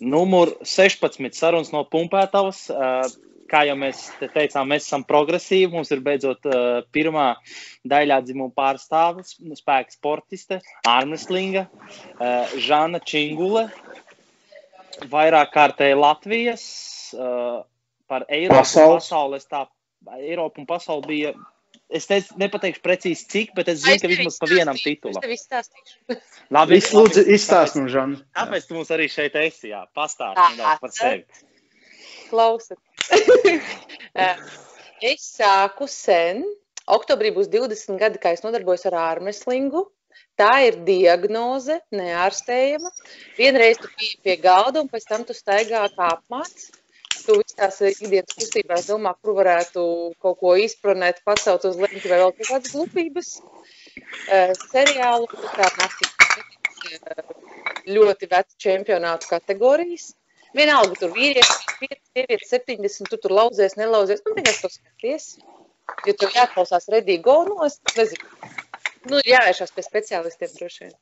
numur 16 sarunas no Pumpētavas. Uh, kā jau mēs te teicām, mēs esam progresīvi. Mums ir beidzot uh, pirmā daļā dzimuma pārstāvis, spēka sportiste, Armstrīga, uh, Žana Čingule, vairāk kārtēji Latvijas par Eiropu Pasaules. pasaules. Tā, Eiropa un pasaule bija. Es teicu, nepateikšu precīzi, cik, bet es zinu, ka vismaz pa vienam titulam. Es tev izstāstīšu. Labi, Viss lūdzu labi. izstāst mums, Žan. Tāpēc tu mums arī šeit esi. Jā, pastāsti par sevi. Klausat. es sāku sen. Oktobrī būs 20 gadi, kā es nodarbojos ar ārmeslingu. Tā ir diagnoze, neārstējama. Vienreiz tu biji pie galda, un pēc tam tu staigā kā apmāts. Tu visu tās ikdienas kustībās domā, kur varētu kaut ko izpronēt, pacelt uz leņķi vai vēl kaut kādas glupības. Uh, seriālu kā naktī ļoti vecu čempionātu kategorijas. Vienalga, tur vīrieši, 5, sievietes, 70, tu tur lauzies, nelauzies. Nu, vienkārši to skaties. Ja tev jāklausās redīgi gonos, nezinu. Nu, jāvēršās pie speciālistiem droši vien.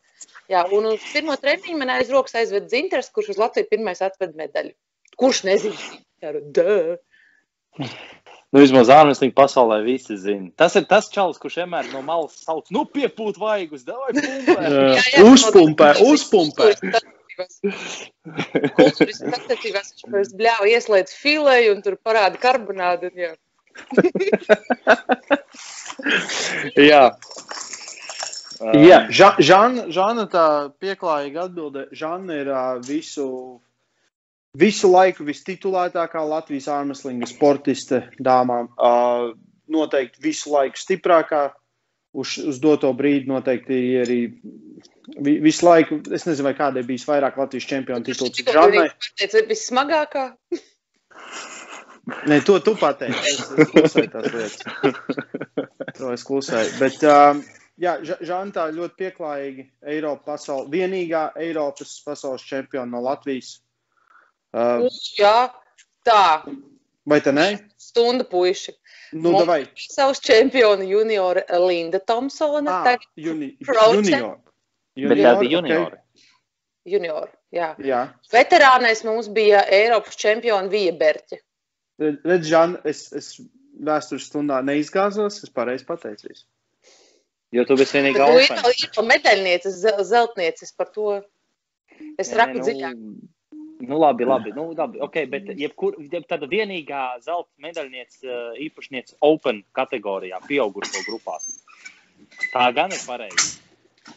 Jā, un uz pirmo treniņu man aiz rokas aizved dzinters, kurš uz Latviju pirmais atved medaļu. Kurš nezina? Jā, dē. Nu, vismaz ārmeslīgi pasaulē visi zina. Tas ir tas čalis, kurš vienmēr no malas sauc, nu, piepūt vaigus, davai pumpē. Uzpumpē, uzpumpē. Kultūras attiecībās viņš pēc bļāva ieslēdz fileju un tur parāda karbonādu. un Jā. Jā. Jā, Ža- Žana, Žana tā pieklājīgi atbildē. Žana ir ā, visu, visu laiku vistitulētākā Latvijas ārmeslinga sportiste dāmām. Ā, Noteikti visu laiku stiprākā. Uz, uz doto brīdi noteikti arī vi- visu laiku. Es nezinu, vai kādai bijis vairāk Latvijas čempionu titulu. Tas ir vissmagākā. Nē, to tu pateici. Es, klusēju tās lietas. To es klusēju. Bet, um, jā, Ža- Žana tā ļoti pieklājīgi. Eiropa pasauli, vienīgā Eiropas pasaules čempiona no Latvijas. Uh, Jā, tā. vai tā ne? Stunda puiši. Nu, Mums- davai. Savs čempionu juniore Linda Thompsone. Ah, juni, Pro junior. Bet tā bija juniori. Okay. junior. Jā. Jā. Veterānais mums bija Eiropas čempiona Vija Berķe. Redz, Žana, es, es vēstures stundā neizgāzos. Es pareizi pateicu. visu. Jo tu biji vienīgā Tu ir ir pa medaļnieces, zel- zeltnieces par to. Es raku nu, dziļāk. Nu, labi, labi. Nu, labi okay, bet jebkur, jeb tāda vienīgā zelta medaļniece, uh, īpašniece Open kategorijā, pieaugušo grupās. Tā gan ir pareizi.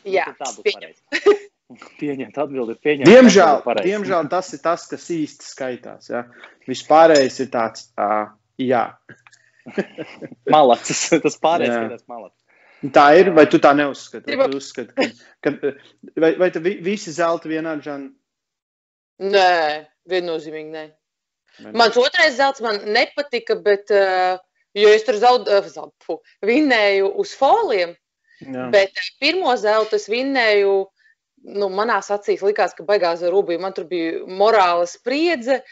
Jā, tā būs pieņem. pareizi. Pieņemt atbildi pieņemt. Diemžēl, diemžēl tas ir tas, kas īsti skaitās. Ja? Vispārējais ir tāds, uh, jā. Malacis. Tas pārējais ir tas malacis. Tā ir, vai tu tā neuzskati? Vai, tu uzskati, ka, ka, vai, vai tu vi- visi zelta vienādi, Žan? Nē, viennozīmīgi nē. Ne? Mans otrais zelts man nepatika, bet, uh, jo es tur zaudēju, uh, vinnēju uz foliem, Jā. bet uh, pirmo zeltu es vinnēju, nu, manās acīs likās, ka beigās ar Rubiju man tur bija morāla spriedze,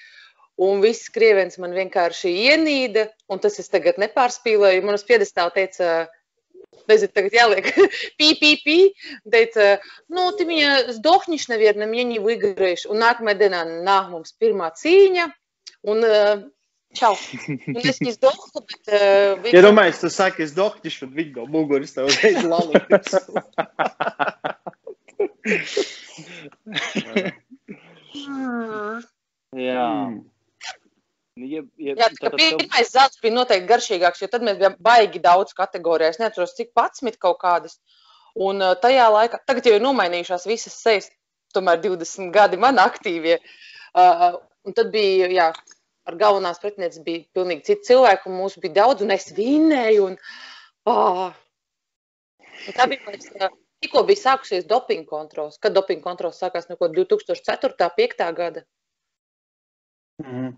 un viss krievens man vienkārši ienīda, un tas es tagad nepārspīlēju. Man uz piedestāla teica, Nezinu, tagad jāliek pī, pī, pī. Teica, nu, ты меня сдохнешь, наверное, мне не выиграешь. Un nākamajā dienā nāk mums pirmā cīņa. Un uh, čau. Un es viņu sdoku, bet uh, Ja domāju, tu saki, es doktišu, tad viņi no muguras tev uzreiz lalīs. Jā. Mm. Ja, ja, Jā, tā tad kā tev- pirmais zelts bija noteikti garšīgāks, jo tad mēs bijām baigi daudz kategorijā. Es neatceros, cik pats mit kaut kādas. Un tajā laikā, tagad jau ir nomainījušās visas sejas, tomēr 20 gadi man aktīvie. Uh, un tad bija, jā, ar galvenās pretinieces bija pilnīgi citi cilvēki, un mūs bija daudz, un es vinēju. Un, oh. un tā bija, man liekas, tikko bija sākusies dopinga kontrols. Kad dopinga kontrols sākās no 2004. 5. gada. Mhm.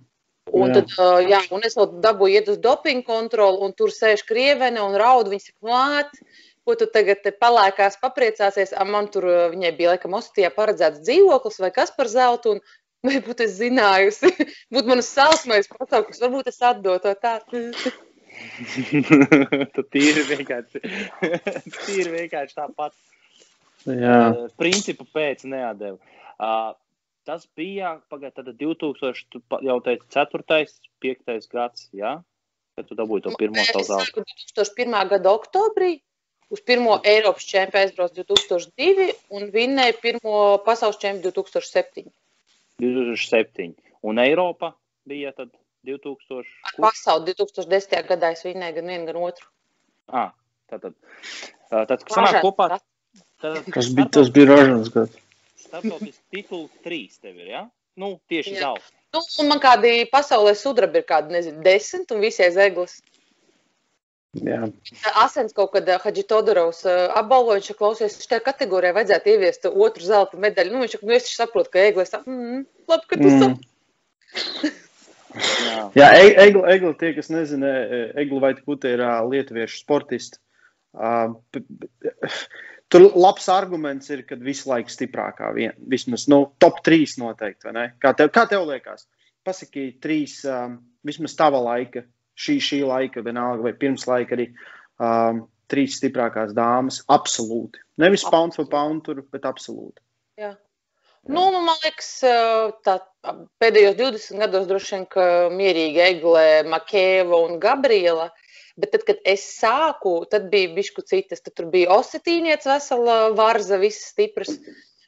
Un, Jā. tad, jā, un es vēl dabūju iet uz dopingu kontroli, un tur sēž krievene un raud. Viņa saka, māt, ko tu tagad te palēkās, papriecāsies. A, man tur viņai bija laikam Ostijā paredzēts dzīvoklis vai kas par zeltu. Un, Varbūt es zinājusi, būtu manas salsmēs pasaukums, varbūt es atdotu to tā. Tu tīri vienkārši, tīri vienkārši tāpat. Jā. Uh, principu pēc neatdevu. Uh, tas bija pagājušajā 2000, jau teicu, 4. 5. gads, jā? Kad tu dabūji to pirmo savu zeltu? 2001. gada oktobrī uz pirmo Eiropas čempionu aizbrauc 2002 un vinnēja pirmo pasaules čempionu 2007. 2007. Un Eiropa bija tad 2000. Ar pasauli 2010. gadā es vinnēju gan vienu, gan otru. À, tātad, tad, kad sanāk kopā, tad, kas bija tas bija ražas gads? Startautis tituls trīs tev ir, ja? Nu, tieši zelta. Nu, un man kādi pasaulē sudrabi ir kādi, nezinu, desmit un visi aiz eglis. Jā. Asens kaut kad Hadži Todorovs apbalvoja, viņš klausies, šajā kategorijā vajadzētu ieviest otru zelta medaļu. Nu, viņš, nu, es saprotu, ka eglis, mm, labi, ka tu mm. saproti. Jā, Jā Egli, Egli, tie, kas nezina, Egli vai Kute ir uh, lietuviešu sportisti. Uh, tur labs arguments ir, ka visu laiku stiprākā vien, vismaz nu, top 3 noteikti? Kā tev, kā tev liekas? Pasaki trīs, um, vismaz tava laika, šī, šī laika, vienalga, vai pirms laika arī um, trīs stiprākās dāmas, absolūti. Nevis pound for pound tur, bet absolūti. Jā. Nu, man liekas, tā, pēdējos 20 gados droši vien, ka mierīgi Egle, Makēva un Gabriela. Bet tad, kad es sāku, tad bija bišku citas. Tad tur bija Osetīnieca vesela varza, visas stipras.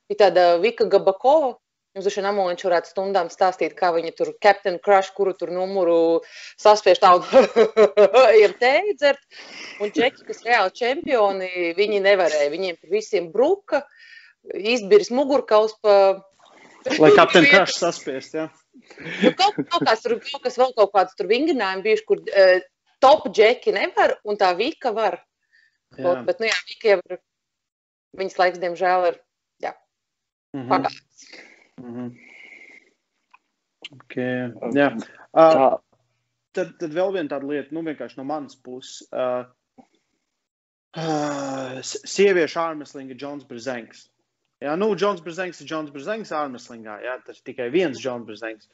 Bija tāda Vika Gabakova. Jums droši vien amoliņš varētu stundām stāstīt, kā viņa tur Captain Crush, kuru tur numuru saspiež tādu ir teidzert. Un čeki, kas reāli čempioni, viņi nevarēja. Viņiem visiem bruka. Izbiris mugurkauls pa. Lai kapteinis krašs saspiest, jā. Nu, kaut, kaut, kāds, tur, kaut kas vēl kaut kāds tur vingrinājumi bijuši, kur uh, top džeki nevar un tā vika var. Kaut, bet, nu jā, vika jau ir, viņas laiks, diemžēl, ir, jā, mm -hmm. pagājis. Mm -hmm. Okay. Jā. Uh, tad, tad vēl viena tāda lieta, nu vienkārši no manas puses. Uh, uh, sieviešu ārmeslinga Džons Brzenks. Jā, nu, Džons Brzenks ir Džons Brzenks ārmeslingā. Jā, tas ir tikai viens Džons Brzenks.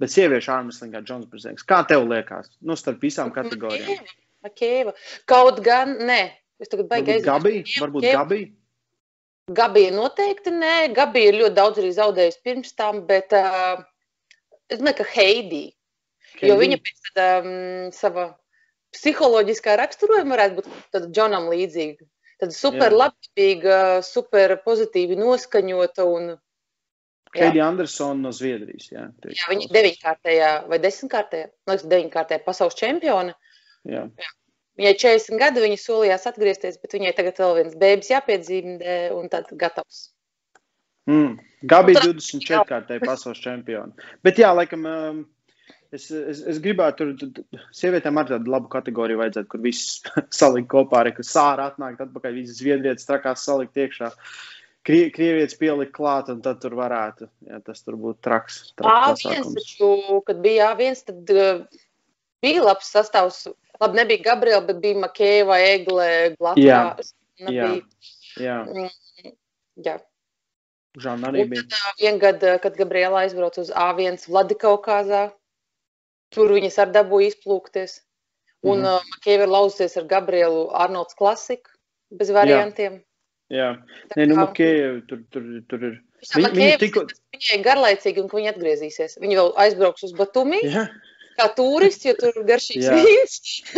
Bet sieviešu ārmeslingā Džons Brzenks. Kā tev liekas? Nu, starp visām kategorijām. Makēva. Kaut gan, nē. Es tagad baigi aizmirst. Gabija? Varbūt Gabija? Gabija noteikti nē. Gabija ir ļoti daudz arī zaudējusi pirms tam, bet uh, es domāju, ka Heidi. Heidi. Jo viņa pēc um, sava psiholoģiskā raksturojuma varētu būt Džonam līdzīga. Tad super labvēlīga, super pozitīvi noskaņota. Un, Keidija Andersona no Zviedrijas. Jā, jā viņa ir deviņkārtējā vai desmitkārtējā, man liekas, deviņkārtējā pasaules čempione. Jā. Jā. Viņai 40 gadi, viņa solījās atgriezties, bet viņai tagad vēl viens bērns jāpiedzīvē, un tad gatavs. Mm. Gabi 24 kārtēji pasaules čempioni. Bet jā, laikam. Um, Es, es, es gribētu, tur sievietēm ar tādu labu kategoriju vajadzētu, kur viss salikt kopā, arī kur sāra atnāk, atpakaļ visas zviedrietas trakās salikt iekšā. Krie, krievietis pielikt klāt, un tad tur varētu, ja tas tur būtu traks. traks A1, taču, kad bija A1, tad uh, bija labs sastāvs. Labi, nebija Gabriela, bet bija Makēva, Egle, Latvijā. Jā, jā, jā. Mm, jā. Žana arī bija. Tad, uh, vien gad, kad Gabriela aizbrauc uz A1 Vladikaukāzā, Tur viņas ar dabūja izplūkties. Un mm uh, Makēva ir lauzusies ar Gabrielu Arnolds klasiku bez variantiem. Jā, Jā. Nē, nu, Makēva tur, tur, tur ir. Viņa, viņa tikko... Viņai ir garlaicīgi, un viņa atgriezīsies. Viņa vēl aizbrauks uz Batumi. Jā. Kā turists, jo tur ir garšīgs vīns.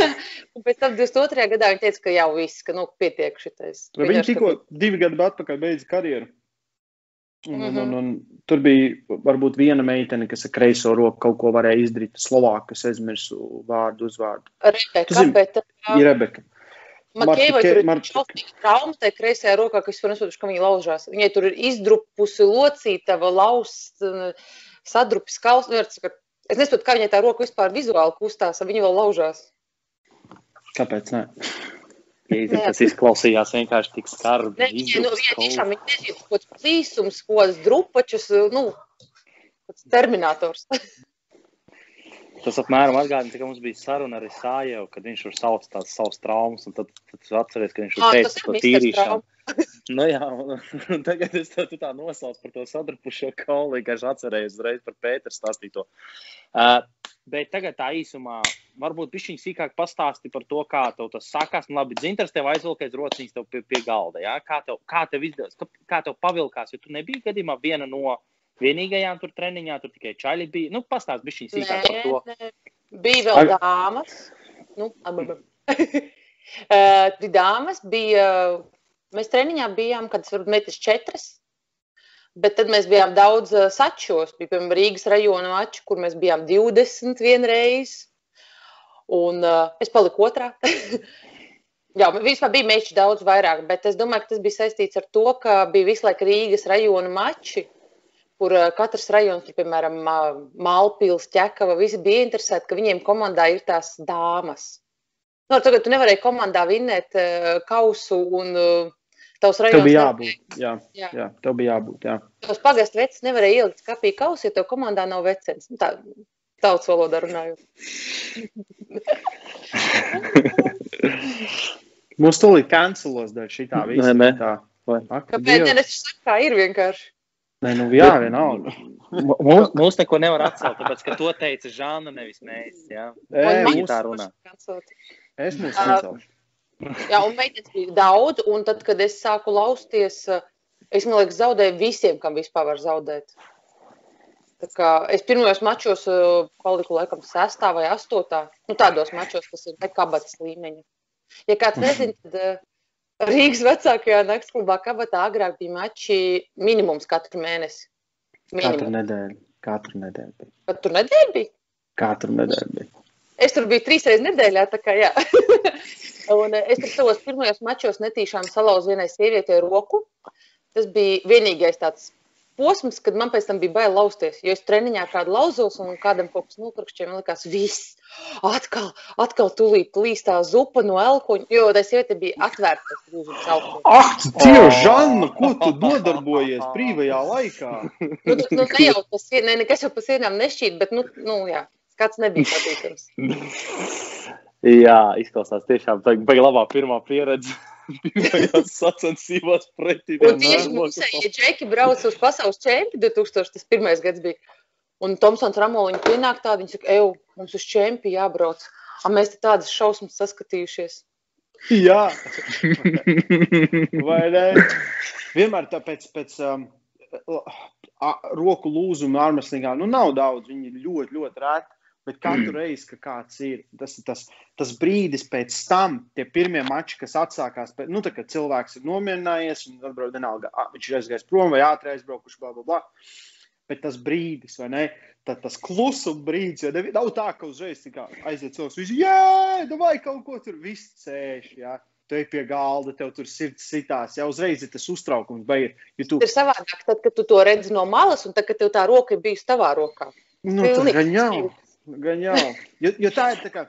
un pēc tam 22. gadā viņa teica, ka jau viss, ka nu, pietiek šitais. Viņa tikko divi gadi atpakaļ beidza karjeru. Un, mm -hmm. un, un, un, tur bija varbūt viena meitene, kas ar kreiso roku kaut ko varēja izdarīt. Slovāka, kas aizmirsu vārdu, uzvārdu. Rebeka, zin, bet, uh, Rebeka. Makēva tur ir šausmīgi trauma tajā kreisajā rokā, kas, protams, ka viņa laužās. Viņai tur ir izdrupusi locītava, laust, sadrupis kaus. Nu, es nesaprotu, kā viņai tā roka vispār vizuāli kustās, viņa vēl laužās. Kāpēc ne? Tas izklausījās vienkārši tik skarbi. Ne, viņa, nu, viņa tiešām viņa nezina, kaut kāds plīsums, kaut kāds drupačus, nu, kāds terminators. Tas apmēram atgādina, ka mums bija saruna ar Sājevu, kad viņš tur sauc tās savas traumas, un tad, tad atceries, ka viņš tur teica par tīrīšanu. nu jā, un tagad es tā, tā nosaucu par to sadrupušo kauli, ka es atcerējos uzreiz par Pēteru stāstīto. Uh, bet tagad tā īsumā, varbūt viņš sīkāk pastāsti par to, kā tev tas sākās. Man labi, dzintars tev aizvilkais rociņas tev pie, pie galda, jā? Kā tev, kā tev izdevās, kā, kā tev pavilkās, jo tu nebija gadījumā viena no vienīgajām tur treniņā, tur tikai čaļi bija. Nu, pastāst bišķiņ sīkāk par to. Nē, bija vēl dāmas. Nu, ababa. uh, dāmas bija, mēs treniņā bijām, kad es varbūt metis četras, bet tad mēs bijām daudz uh, sačos. Bija, piemēram, Rīgas rajona mači, kur mēs bijām 20 vienreiz, un uh, es paliku otrā. Jā, vispār bija meči daudz vairāk, bet es domāju, ka tas bija saistīts ar to, ka bija visu laiku Rīgas rajona mači, kur katrs rajons, tur, piemēram, Malpils, Ķekava, visi bija interesēti, ka viņiem komandā ir tās dāmas. Nu, tagad tu nevarēji komandā vinnēt uh, kausu un uh, tavs rajons. Tev bija jābūt, jā, jā. jā, tev bija jābūt, jā. Tavs pagastu vecs nevarēja ielikt skapī kausu, ja tev komandā nav vecens. Nu, tā, tautas valodā runājot. Mums tūlīt kancelos dēļ šī tā visa. Nē, nē. Kāpēc? Nē, es saku, kā ir vienkārši. Nē, nu jā, vienalga. Mums, mums neko nevar atcelt, tāpēc, ka to teica Žāna, nevis mēs. Jā, Ē, Viņa tā runā. Es mums necelšu. Jā, un meitenes bija daudz, un tad, kad es sāku lausties, es, man liekas, zaudēju visiem, kam vispār var zaudēt. Tā kā es pirmajos mačos paliku laikam sestā vai astotā, nu tādos mačos, kas ir nekabatas līmeņa. Ja kāds nezina, tad Rīgas vecākajā naktsklubā kabatā agrāk bija mači minimums katru mēnesi. Katru nedēļu. Katru nedēļu. Katru nedēļu bija? Katru nedēļu bija. Es tur biju trīs reizes nedēļā, tā kā jā. un es tur savos pirmajos mačos netīšām salauzu vienai sievietei roku. Tas bija vienīgais tāds posms, kad man pēc tam bija bail lausties. Jo es treniņā kādu lauzos un kādam kaut kas nokrukšķēja, man likās, viss, atkal, atkal tūlīt līst tā zupa no elkoņa, jo tā sieviete bija atvērta lūzums elkoņa. Ak, Dievs, Žanna, ko tu nodarbojies brīvajā laikā? Nu, nu, nu ne jau tas, ne, nekas jau pa sienām nešķīt, bet, nu, nu jā, skats nebija patīkams. Jā, izklausās tiešām tā, baigi labā pirmā pieredze. Pirmajās sacensībās pretī. Un tieši mums, ja Džeki brauc uz pasaules čempi, 2001. gads bija, un Tomsons Ramoliņa pienāk tādi, viņi saka, eju, mums uz čempi jābrauc. A mēs te tādas šausmas saskatījušies. Jā. Vai ne? Vienmēr tāpēc pēc um, roku lūzuma ārmeslīgā, nu nav daudz, viņi ļoti, ļoti rēti. Bet katru mm. reizi, kad kāds ir, tas ir tas, tas brīdis pēc tam, tie pirmie mači, kas atsākās, pēc, nu, tā, kad cilvēks ir nomierinājies, un atbrauc vienalga, viņš ir aizgājis prom vai ātri aizbraukuši, bla, bla, bla. Bet tas brīdis, vai ne? Tā, tas klusuma brīdis, jo nav tā, ka uzreiz aiziet cilvēks, viņš ir, jē, vai kaut ko tur viss sēž. Jā. Tu ej pie galda, tev tur sirds sitās, jau uzreiz ir tas uztraukums. Beigas, ja tu... Tas ir savādāk, tad, kad tu to redzi no malas, un tad, kad tev tā roka ir bijusi tavā rokā. Nu, tā gan jau. Gan jau. Jo, jo tā ir tā kā,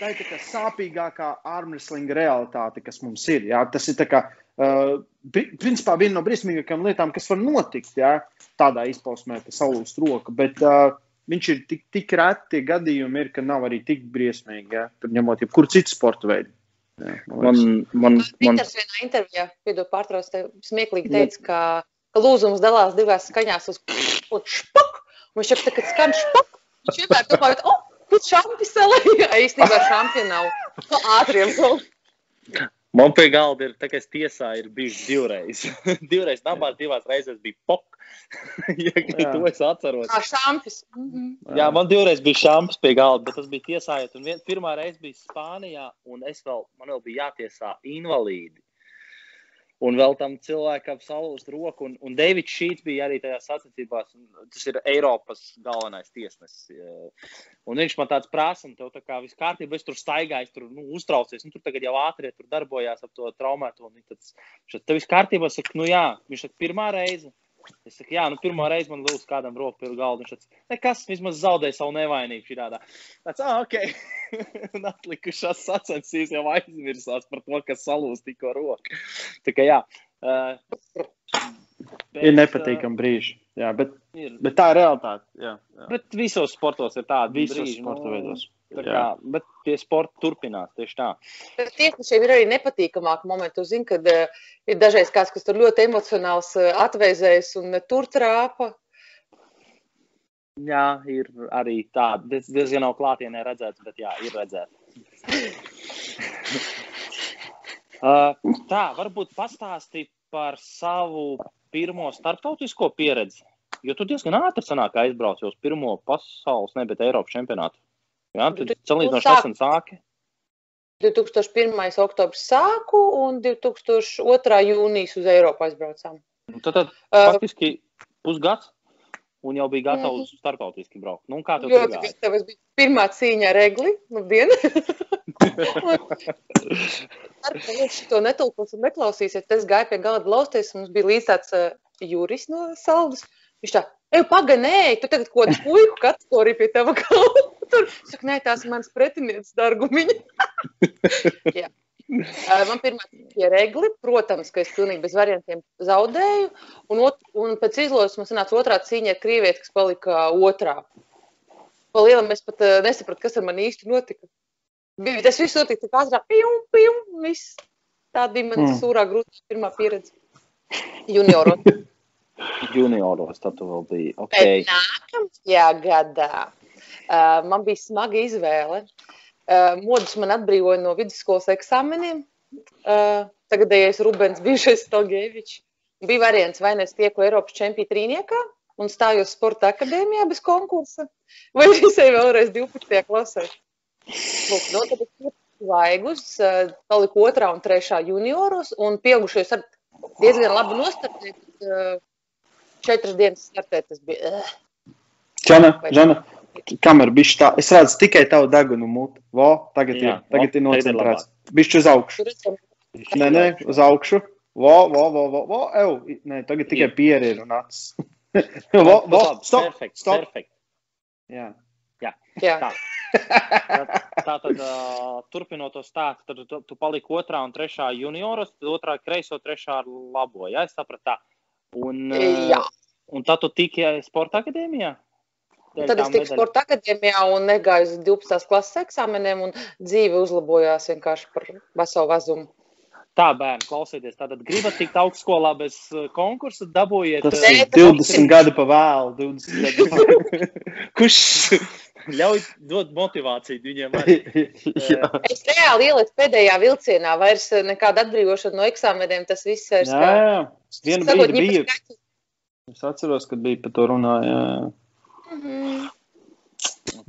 tā ir tā kā sāpīgākā armwrestlinga realitāte, kas mums ir. Jā. Tas ir kā, uh, principā viena no briesmīgākajām lietām, kas var notikt jā, tādā izpausmē, ka salūst roka. Bet uh, viņš ir tik, tik reti gadījumi, ir, ka nav arī tik briesmīgi, jā, tur ņemot jebkuru citu sporta veidu. Jā, man, man, man... Piters vienā intervijā, piedod pārtrauc, te smieklīgi teica, ka, ka lūzums dalās divās skaņās uz špak, un viņš jau tā, kad skan špak, Viņš vienmēr domā, ka, oh, kur šampi salīja. Īstenībā šampi nav. Ātriem vēl. Man pie galda ir, tā kā es tiesā ir bijis divreiz. divreiz namā, divās reizēs bija pok. ja Jā. to es atceros. Kā šampis. Mm -hmm. Jā, man divreiz bija šampis pie galda, bet tas bija tiesājot. Un vien, pirmā reize bija Spānijā, un es vēl, man vēl bija jātiesā invalīdi un vēl tam cilvēkam salūst roku. Un, un Deivids Šīts bija arī tajā sacensībās. Tas ir Eiropas galvenais tiesnesis. Un viņš man tāds prasa, tev tā kā viss kārtībā, es tur staigāju, es tur nu, uztraucies. Nu, tur tagad jau ātrie tur darbojās ap to traumētu. Un tad, tad viss kārtībā, saka, nu jā, viņš saka, pirmā reize. Es saku, jā, nu, pirmā reize man lūdzu kādam roku pie galda. Viņš teica, nekas, vismaz zaudēja savu nevainību šī tādā. Tāds, ah, ok. un atlikušās sacensības jau aizmirsās par to, kas salūz tikko roku. Tā kā jā. Uh, bet, ir nepatīkami brīži. Jā, bet, ir. bet tā ir realitāte. Jā, jā. Bet visos sportos ir tādi visos brīži. Sporta nu, veidos. Kā, bet tie sporti turpinās tieši tā. Tiesnešiem ir arī nepatīkamāki momenti. Jūs zināt, kad uh, ir dažreiz kāds, kas tur ļoti emocionāls uh, atveizējis un uh, tur trāpa. Jā, ir arī tāda. Tas diezgan nav klātienē redzēts, bet jā, ir redzēts. uh, tā, varbūt pastāstīt par savu pirmo starptautisko pieredzi. Jo tu diezgan ātri sanāk aizbrauc uz pirmo pasaules, ne, bet Eiropas čempionātu. Jā, tu salīdzinoši nesen sāki. 2001. oktobris sāku un 2002. jūnijas uz Eiropu aizbraucām. Nu, tad, tad uh, faktiski pusgads un jau bija gatavs mm. starptautiski braukt. Nu, kā tev? Ļoti gatavs. Bija pirmā cīņa ar Egli. Labdien! Ar to netulkos un neklausīsiet. Es gāju pie galda lausties, mums bija līdz tāds uh, jūris no saldas. Viņš tā, ej, paganēji, tu tagad kaut kādu puiku kategoriju pie tava galda. Tur, saka, nē, tās manas pretinieces dargumiņa. Jā. Man pirmā bija regli, protams, ka es pilnīgi bez variantiem zaudēju. Un, ot, un pēc izlozes man sanāca otrā cīņa ar krievieti, kas palika otrā. Pa lielam es pat uh, nesapratu, kas ar mani īsti notika. Bija, tas viss notika tik ātrāk, pjum, pjum, viss. Tā bija mana mm. sūrā grūta pirmā pieredze junioros. junioros tad tu vēl biji. Okay. Bet nākamajā gadā uh, man bija smaga izvēle. Uh, modus man atbrīvoja no vidusskolas eksāmeniem. Uh, tagadējais Rubens, bijušais Stalgevičs. Bija variants, vai nu es tieku Eiropas čempionu trīniekā un stājos sporta akadēmijā bez konkursa, vai visai vēlreiz 12. klasē. Lūk, no, tad es svaigus, uh, paliku otrā un trešā junioros, un pieaugušies ar diezgan labi nostartēt. Uh, četras dienas startēt, tas bija. Uh. Žana, Žana, kamera bišķi tā, es redzu tikai tavu degunu mutu. Vo, tagad Jā, ir, tagad vo, ir nocentrēts. Bišķi uz augšu. Nē, nē, uz augšu. Vo, vo, vo, vo, vo, ev. Nē, tagad tikai pieri ir un acis. vo, vo, stop, stop. Perfect. Jā. Jā. Jā. Tā. Tā, tad, uh, turpinot to stāstu, tad tu, tu paliki otrā un trešā junioros, tad otrā kreiso, trešā labo. Jā, es sapratu tā. Un, uh, Jā. un tad tu tiki sporta akadēmijā? Tad es tiku sporta akadēmijā un negāju uz 12. klases eksāmeniem, un dzīve uzlabojās vienkārši par veselu vezumu. Tā, bērni, klausieties, tātad gribat tikt augstskolā bez uh, konkursa, dabūjiet. Tas uh, ir 20 gadi pa vēlu, 20 gadi. Kurš ļauj dot motivāciju viņiem? es reāli ieliku pēdējā vilcienā, vairs uh, nekāda atbrīvošana no eksāmeniem, tas viss ir. Jā, jā, vienu brīdi bija. Es atceros, kad bija par to runājot. Mm -hmm.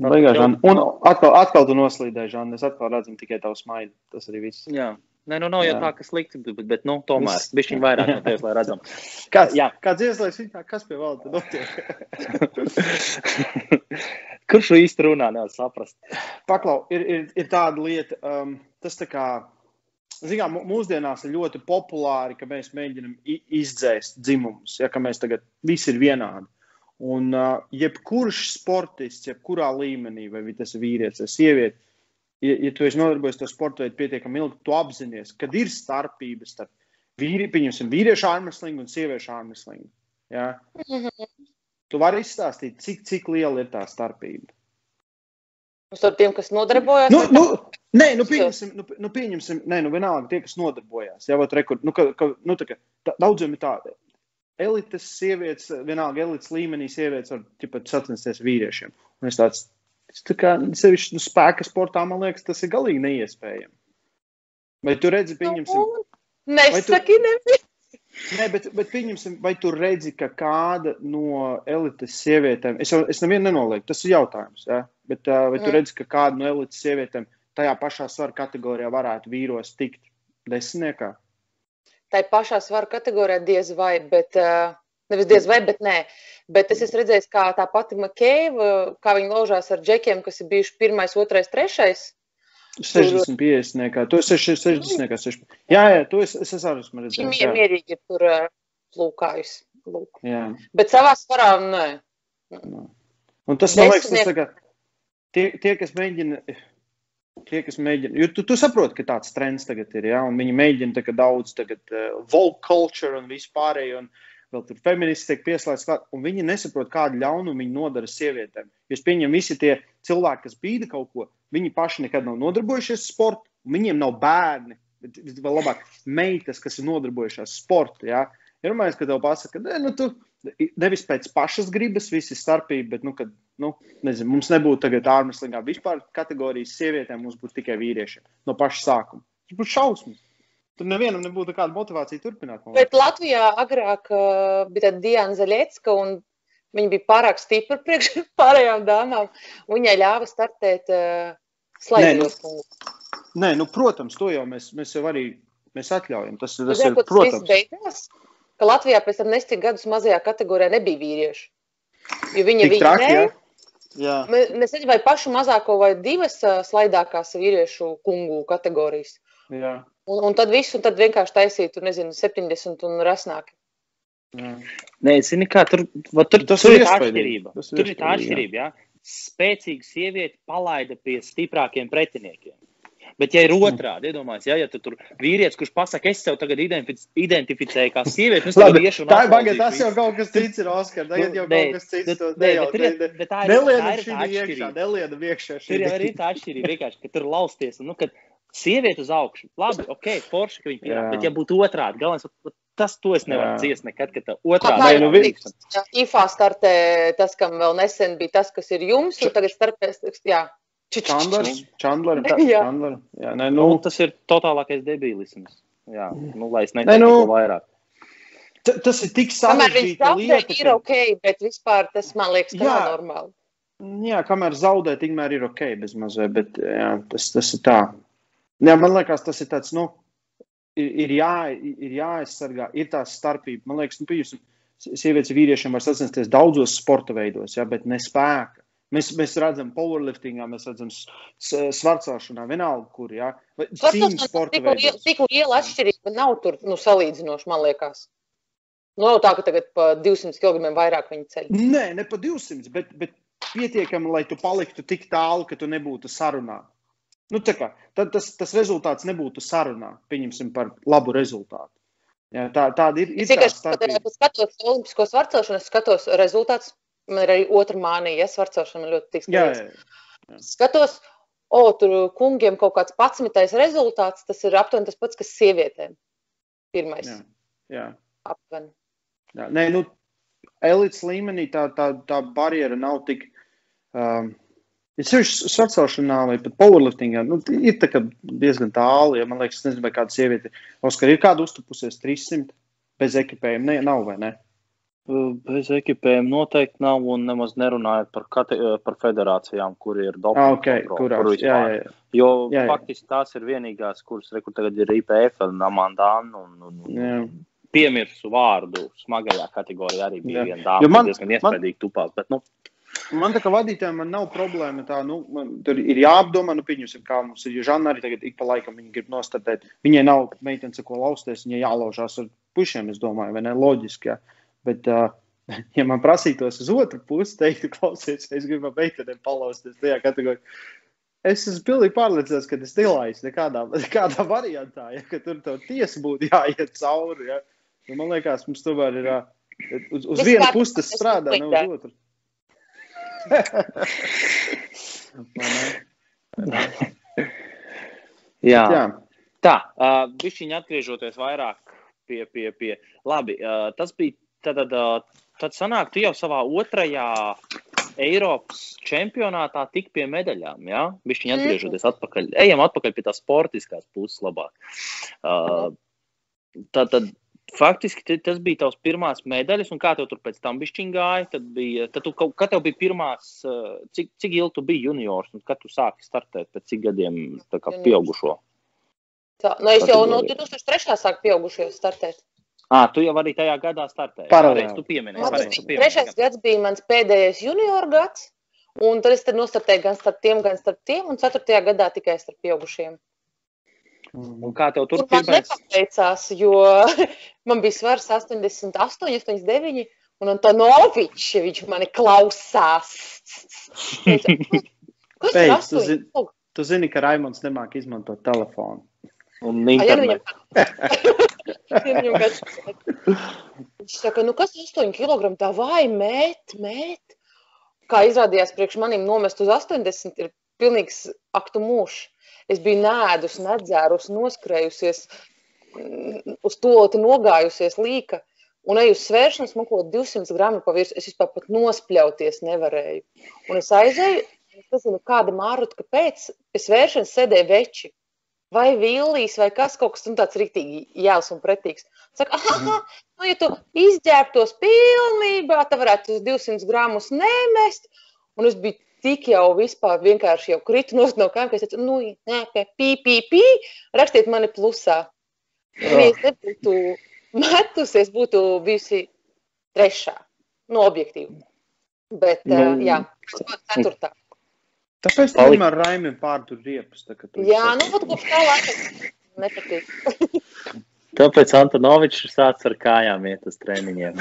Beigās. Un atkal, atkal tu noslīdēji, Žan. Es atkal redzu tikai tavu smaidu. Tas arī viss. Jā. Nē, nu nav jau tā, ka slikti, bet, bet nu, tomēr viņš ir vairāk no tevis, lai redzam. Kāds, jā, kāds ieslēdz viņā, kas pie valda notiek? Kurš īsti runā, nevar saprast. Paklau, ir, ir, ir tāda lieta, um, tas tā kā, zinām, mūsdienās ir ļoti populāri, ka mēs mēģinam izdzēst dzimumus, ja, ka mēs tagad visi ir vienādi. Un uh, jebkurš sportists, jebkurā līmenī, vai tas ir vīrietis vai sieviete, ja, ja tu esi nodarbojies ar sporta veidu pietiekami ilgi, tu apzinājies, ka ir starpības starp vīri, vīriešu armslingu un sieviešu armslingu. Ja? -hmm. Tu vari izstāstīt, cik, cik liela ir tā starpība. Starp tiem, kas nodarbojas nu, nu, Nē, nu pieņemsim, nu, nu pieņemsim, nē, nu vienalga tie, kas nodarbojās. Jā, rekur, nu, ka, ka, nu, tā, tā, daudziem ir tādi elites sievietes, vienalga elites līmenī sievietes var sacensties vīriešiem. Un es tāds, tā kā sevišķi nu, spēka sportā, man liekas, tas ir galīgi neiespējami. Vai tu redzi, pieņemsim? Nesaki, nevis. Nē, bet, bet pieņemsim, vai tu redzi, ka kāda no elites sievietēm, es, es nevienu nenolieku, tas ir jautājums, ja? bet uh, vai tu redzi, ka kāda no elites sievietēm tajā pašā svaru kategorijā varētu vīros tikt desmitniekā? tai pašā svaru kategorijā diez vai, bet uh, nevis diez vai, bet nē. Bet es esmu redzējis, kā tā pati Makēva, kā viņa laužās ar džekiem, kas ir bijuši pirmais, otrais, trešais. 60, 50. Tu esi 60, 60. Jā, jā, tu esi, es esmu redzējis. Mierīgi ir tur uh, plūkājus. Lūk. Jā. Bet savā svarā, nē. Un tas, man liekas, tas tagad, tie, tie, kas mēģina tie, kas mēģina, jo tu, tu saproti, ka tāds trends tagad ir, ja, un viņi mēģina tagad daudz, tagad uh, vogue culture un vispārējo, un vēl tur feministi tiek pieslēgts klāt, un viņi nesaprot, kādu ļaunumu viņi nodara sievietēm. Jo es pieņemu, visi tie cilvēki, kas bīda kaut ko, viņi paši nekad nav nodarbojušies ar sportu, un viņiem nav bērni, bet vēl labāk meitas, kas ir nodarbojušās sportu, ja. Iedomājies, ka tev pasaka, ka, nu, tu nevis pēc pašas gribas, viss ir starpība, bet, nu, kad nu, nezinu, mums nebūtu tagad ārmeslīgā vispār kategorijas sievietēm, mums būtu tikai vīriešiem no paša sākuma. Tas būtu šausmas. Tur nevienam nebūtu kāda motivācija turpināt. Bet Latvijā agrāk uh, bija tāda Diana Zaļecka un Viņa bija pārāk stipra priekš pārējām dāmām. Viņai ļāva startēt uh, slēdzot. Nē, nu, nē, nu, protams, to jau mēs, mēs jau arī mēs atļaujam. Tas, tas Zinu, ir, protams. Beigās, ka Latvijā pēc tam nestik gadus mazajā kategorijā nebija vīrieši. Jo viņa Tik traki, vinēja. ja? Jā. Mēs nezinām, vai pašu mazāko vai divas ā, slaidākās vīriešu kungu kategorijas. Jā, Un, un tad viss, un tad vienkārši taisīt, tur nezinu, 70 un rasnāk. jā. Nē, zini, kā tur, va, tur, Tas tur ir ir tā atšķirība. Tas ir Tur ir tā atšķirība. Jā. Spēcīga sieviete palaida pie stiprākiem pretiniekiem. Bet, ja ir otrādi, iedomājieties, ja, ja tu tur vīrietis, kurš pasakā, es sev tagad identific- identificēju kā sievieti, nu tagad Labi, iešu tā ir aplaudīšu tas jau kaut kas cits ir, Oskar. Tagad jau Nu, nē, kaut kas cits bet- to nē, bet ir- Ne- bet tā ir- tā iekšā, neliedam iekšā. Tur jau ir tā atšķirība, vienkārši, ka tur lausties. Un, Nu, kad sieviete uz augšu, labi, ok, forši, ka viņa pierāda. Bet, ja būtu otrādi, galvenais, tas to es nevaru Jā. ciest nekad, kad tā Tā otrādi Nē, ir nu, ir vi- līdzīga. IFA startē tas, kam vēl nesen bija tas, kas ir jums, un tagad starpēs, jā. Čandlers, Čandlers, Jā. Čandlers. Jā, nē, Nu, nu, tas ir totālākais debilisms. Jā, nu, lai es Nē, neteiktu nu, ko vairāk. t- tas ir tik zaudē, lieta. ir ok, bet vispār tas man liekas, ka nav normāli. Jā, kamēr zaudē, tikmēr ir ok, bez mazliet, bet jā, tas, tas ir tā. Jā, man liekas, tas ir tāds, nu, ir, ir, jā, ir jāaizsargā, ir tā starpība. Man liekas, nu, pieņemsim, sievietes vīriešiem var sacensties daudzos sporta veidos, jā, bet ne spēka. Mēs, mēs redzam, powerliftingā, mēs redzam svarcāšanā, vienalga, kur, vai cīņu sporta veidos. tik liela atšķirība nav tur nu, salīdzinoši, man liekas. Nu, nav tā, ka tagad pa 200 kg vairāk viņi ceļ. Nē, ne pa 200, bet, bet pietiekami, lai tu paliktu tik tālu, ka tu nebūtu sarunā. Nu, kā, tad tas, tas rezultāts nebūtu sarunā, pieņemsim par labu rezultātu. Jā, tā, tāda ir. Es tā vienkārši starpība. skatos, skatos olimpisko svarcelšanu, es skatos rezultātus. Man ir arī otra mānija, ja svarcelšana man ļoti tiks. Jā, Skatos, o, tur kungiem kaut kāds 11. rezultāts, tas ir aptuveni tas pats, kas sievietēm. Pirmais. jā, jā, Aptuveni. jā. Nē, nu, elites līmenī tā, tā, tā barjera nav tik. Um, Ir sevišķi sacelšanā vai pat powerliftingā. Nu, ir tā diezgan tālu. Ja, man liekas, es nezinu, vai kāda sieviete, Oskar, ir kāda uztupusies 300 bez ekipējuma. Ne, nav vai ne? Bez ekipējuma noteikti nav un nemaz nerunājot par, kate, par federācijām, kur ir Ah, dopinga ok, kontrole, kurās? kur Jā, jā, jā. Jo Jā, jā. faktiski tās ir vienīgās, kuras re, kur tagad ir IPF un Amandāna. Un, un, Jā. un piemirsu vārdu smagajā kategorijā arī bija Jā. viena dāma, man- kas diezgan iespaidīgi tupās. Bet, nu, Man tā kā vadītājiem man nav problēma. Tā, nu, man, tur ir jāapdomā, nu, pieņemsim, kā mums ir. Jo Žanna arī tagad ik pa laikam viņa grib nostartēt. Viņai nav meitenes, ko lausties, viņai jālaužās ar pušiem, es domāju, vai ne? Loģiski. Jā. Bet, uh, ja man prasītos uz otru pusi, teiktu, klausies, es gribu meitenēm palausties tajā kategorijā. Es esmu pilnīgi pārliecināts, ka tas nelaiž nekādā, nekādā variantā, ja ka tur tā tiesa būtu jāiet cauri. Ja. Nu, man liekas, mums tomēr ir uz, uz vienu pusi tas strādā, ne uz otru. Jā. Jā, Tā, uh, bišķiņi atgriežoties vairāk pie, pie, pie. Labi, uh, tas bija tad, tad, uh, tad sanāk, tu jau savā otrajā Eiropas čempionātā tik pie medaļām, jā? Bišķiņi atgriežoties atpakaļ. Ejam atpakaļ pie tās sportiskās puses labāk. Uh, tad, tad faktiski tas bija tavs pirmās medaļas, un kā tev tur pēc tam bišķiņ gāja, tad bija, tad tu, kad tev bija pirmās, uh, cik, cik ilgi tu biji juniors, un kad tu sāki startēt pēc cik gadiem tā kā pieaugušo? Tā, nu, es jau no Kategorija. 2003. sāku pieaugušajos startēt. Ah, tu jau arī tajā gadā startēji. Pareizi, Tu pieminēji, Man pareizi, tas tu bija Trešais pieminēji. gads bija mans pēdējais junior gads, un tad es tad nostartēju gan starp tiem, gan starp tiem, un ceturtajā gadā tikai starp pieaugušiem. Un kā tev tur Tur man pirmais? nepateicās, jo man bija svars 88, 89, un Antonovičs, viņš mani klausās. Kas ir Beidz, tu 8? zini- tu zini, ka Raimons nemāk izmantot telefonu. Un Ai, ja nu internet. viņam- viņam kāds- Viņš saka, nu kas 8 kg tā vai mēt, mēt. Kā izrādījās, priekš manim nomest uz 80 ir pilnīgs aktu mūžs. Es biju nēdus, nedzērus, noskrējusies, mm, uz to nogājusies līka. Un eju uz svēršanas, man kaut 200 gramu pa virsmu. Es vispār pat nospļauties nevarēju. Un es aizēju, es nezinu, kāda mārut, kāpēc. Pie svēršanas sēdēja veči. vai vilnijas, vai kas kaut kas tāds rīktīgi jēls un pretīgs. Saka, ah, nu, ja tu izģērbtos pilnībā, tad varētu uz 200 gramus nemest. Un es biju tik jau vispār vienkārši jau kritu no kājām, ka es teicu, nu, nē, pī, pī, pī, rakstiet mani plusā. Ja es nebūtu metusies, būtu bijusi trešā, no objektīva. Bet, nu, uh, jā, ceturtā. Tāpēc tam vienmēr raimiem pārtur riepas. Tā, jā, nu, pat kopš tā laika nepatīk. Tāpēc Antonovičs sāc ar kājām iet uz treniņiem.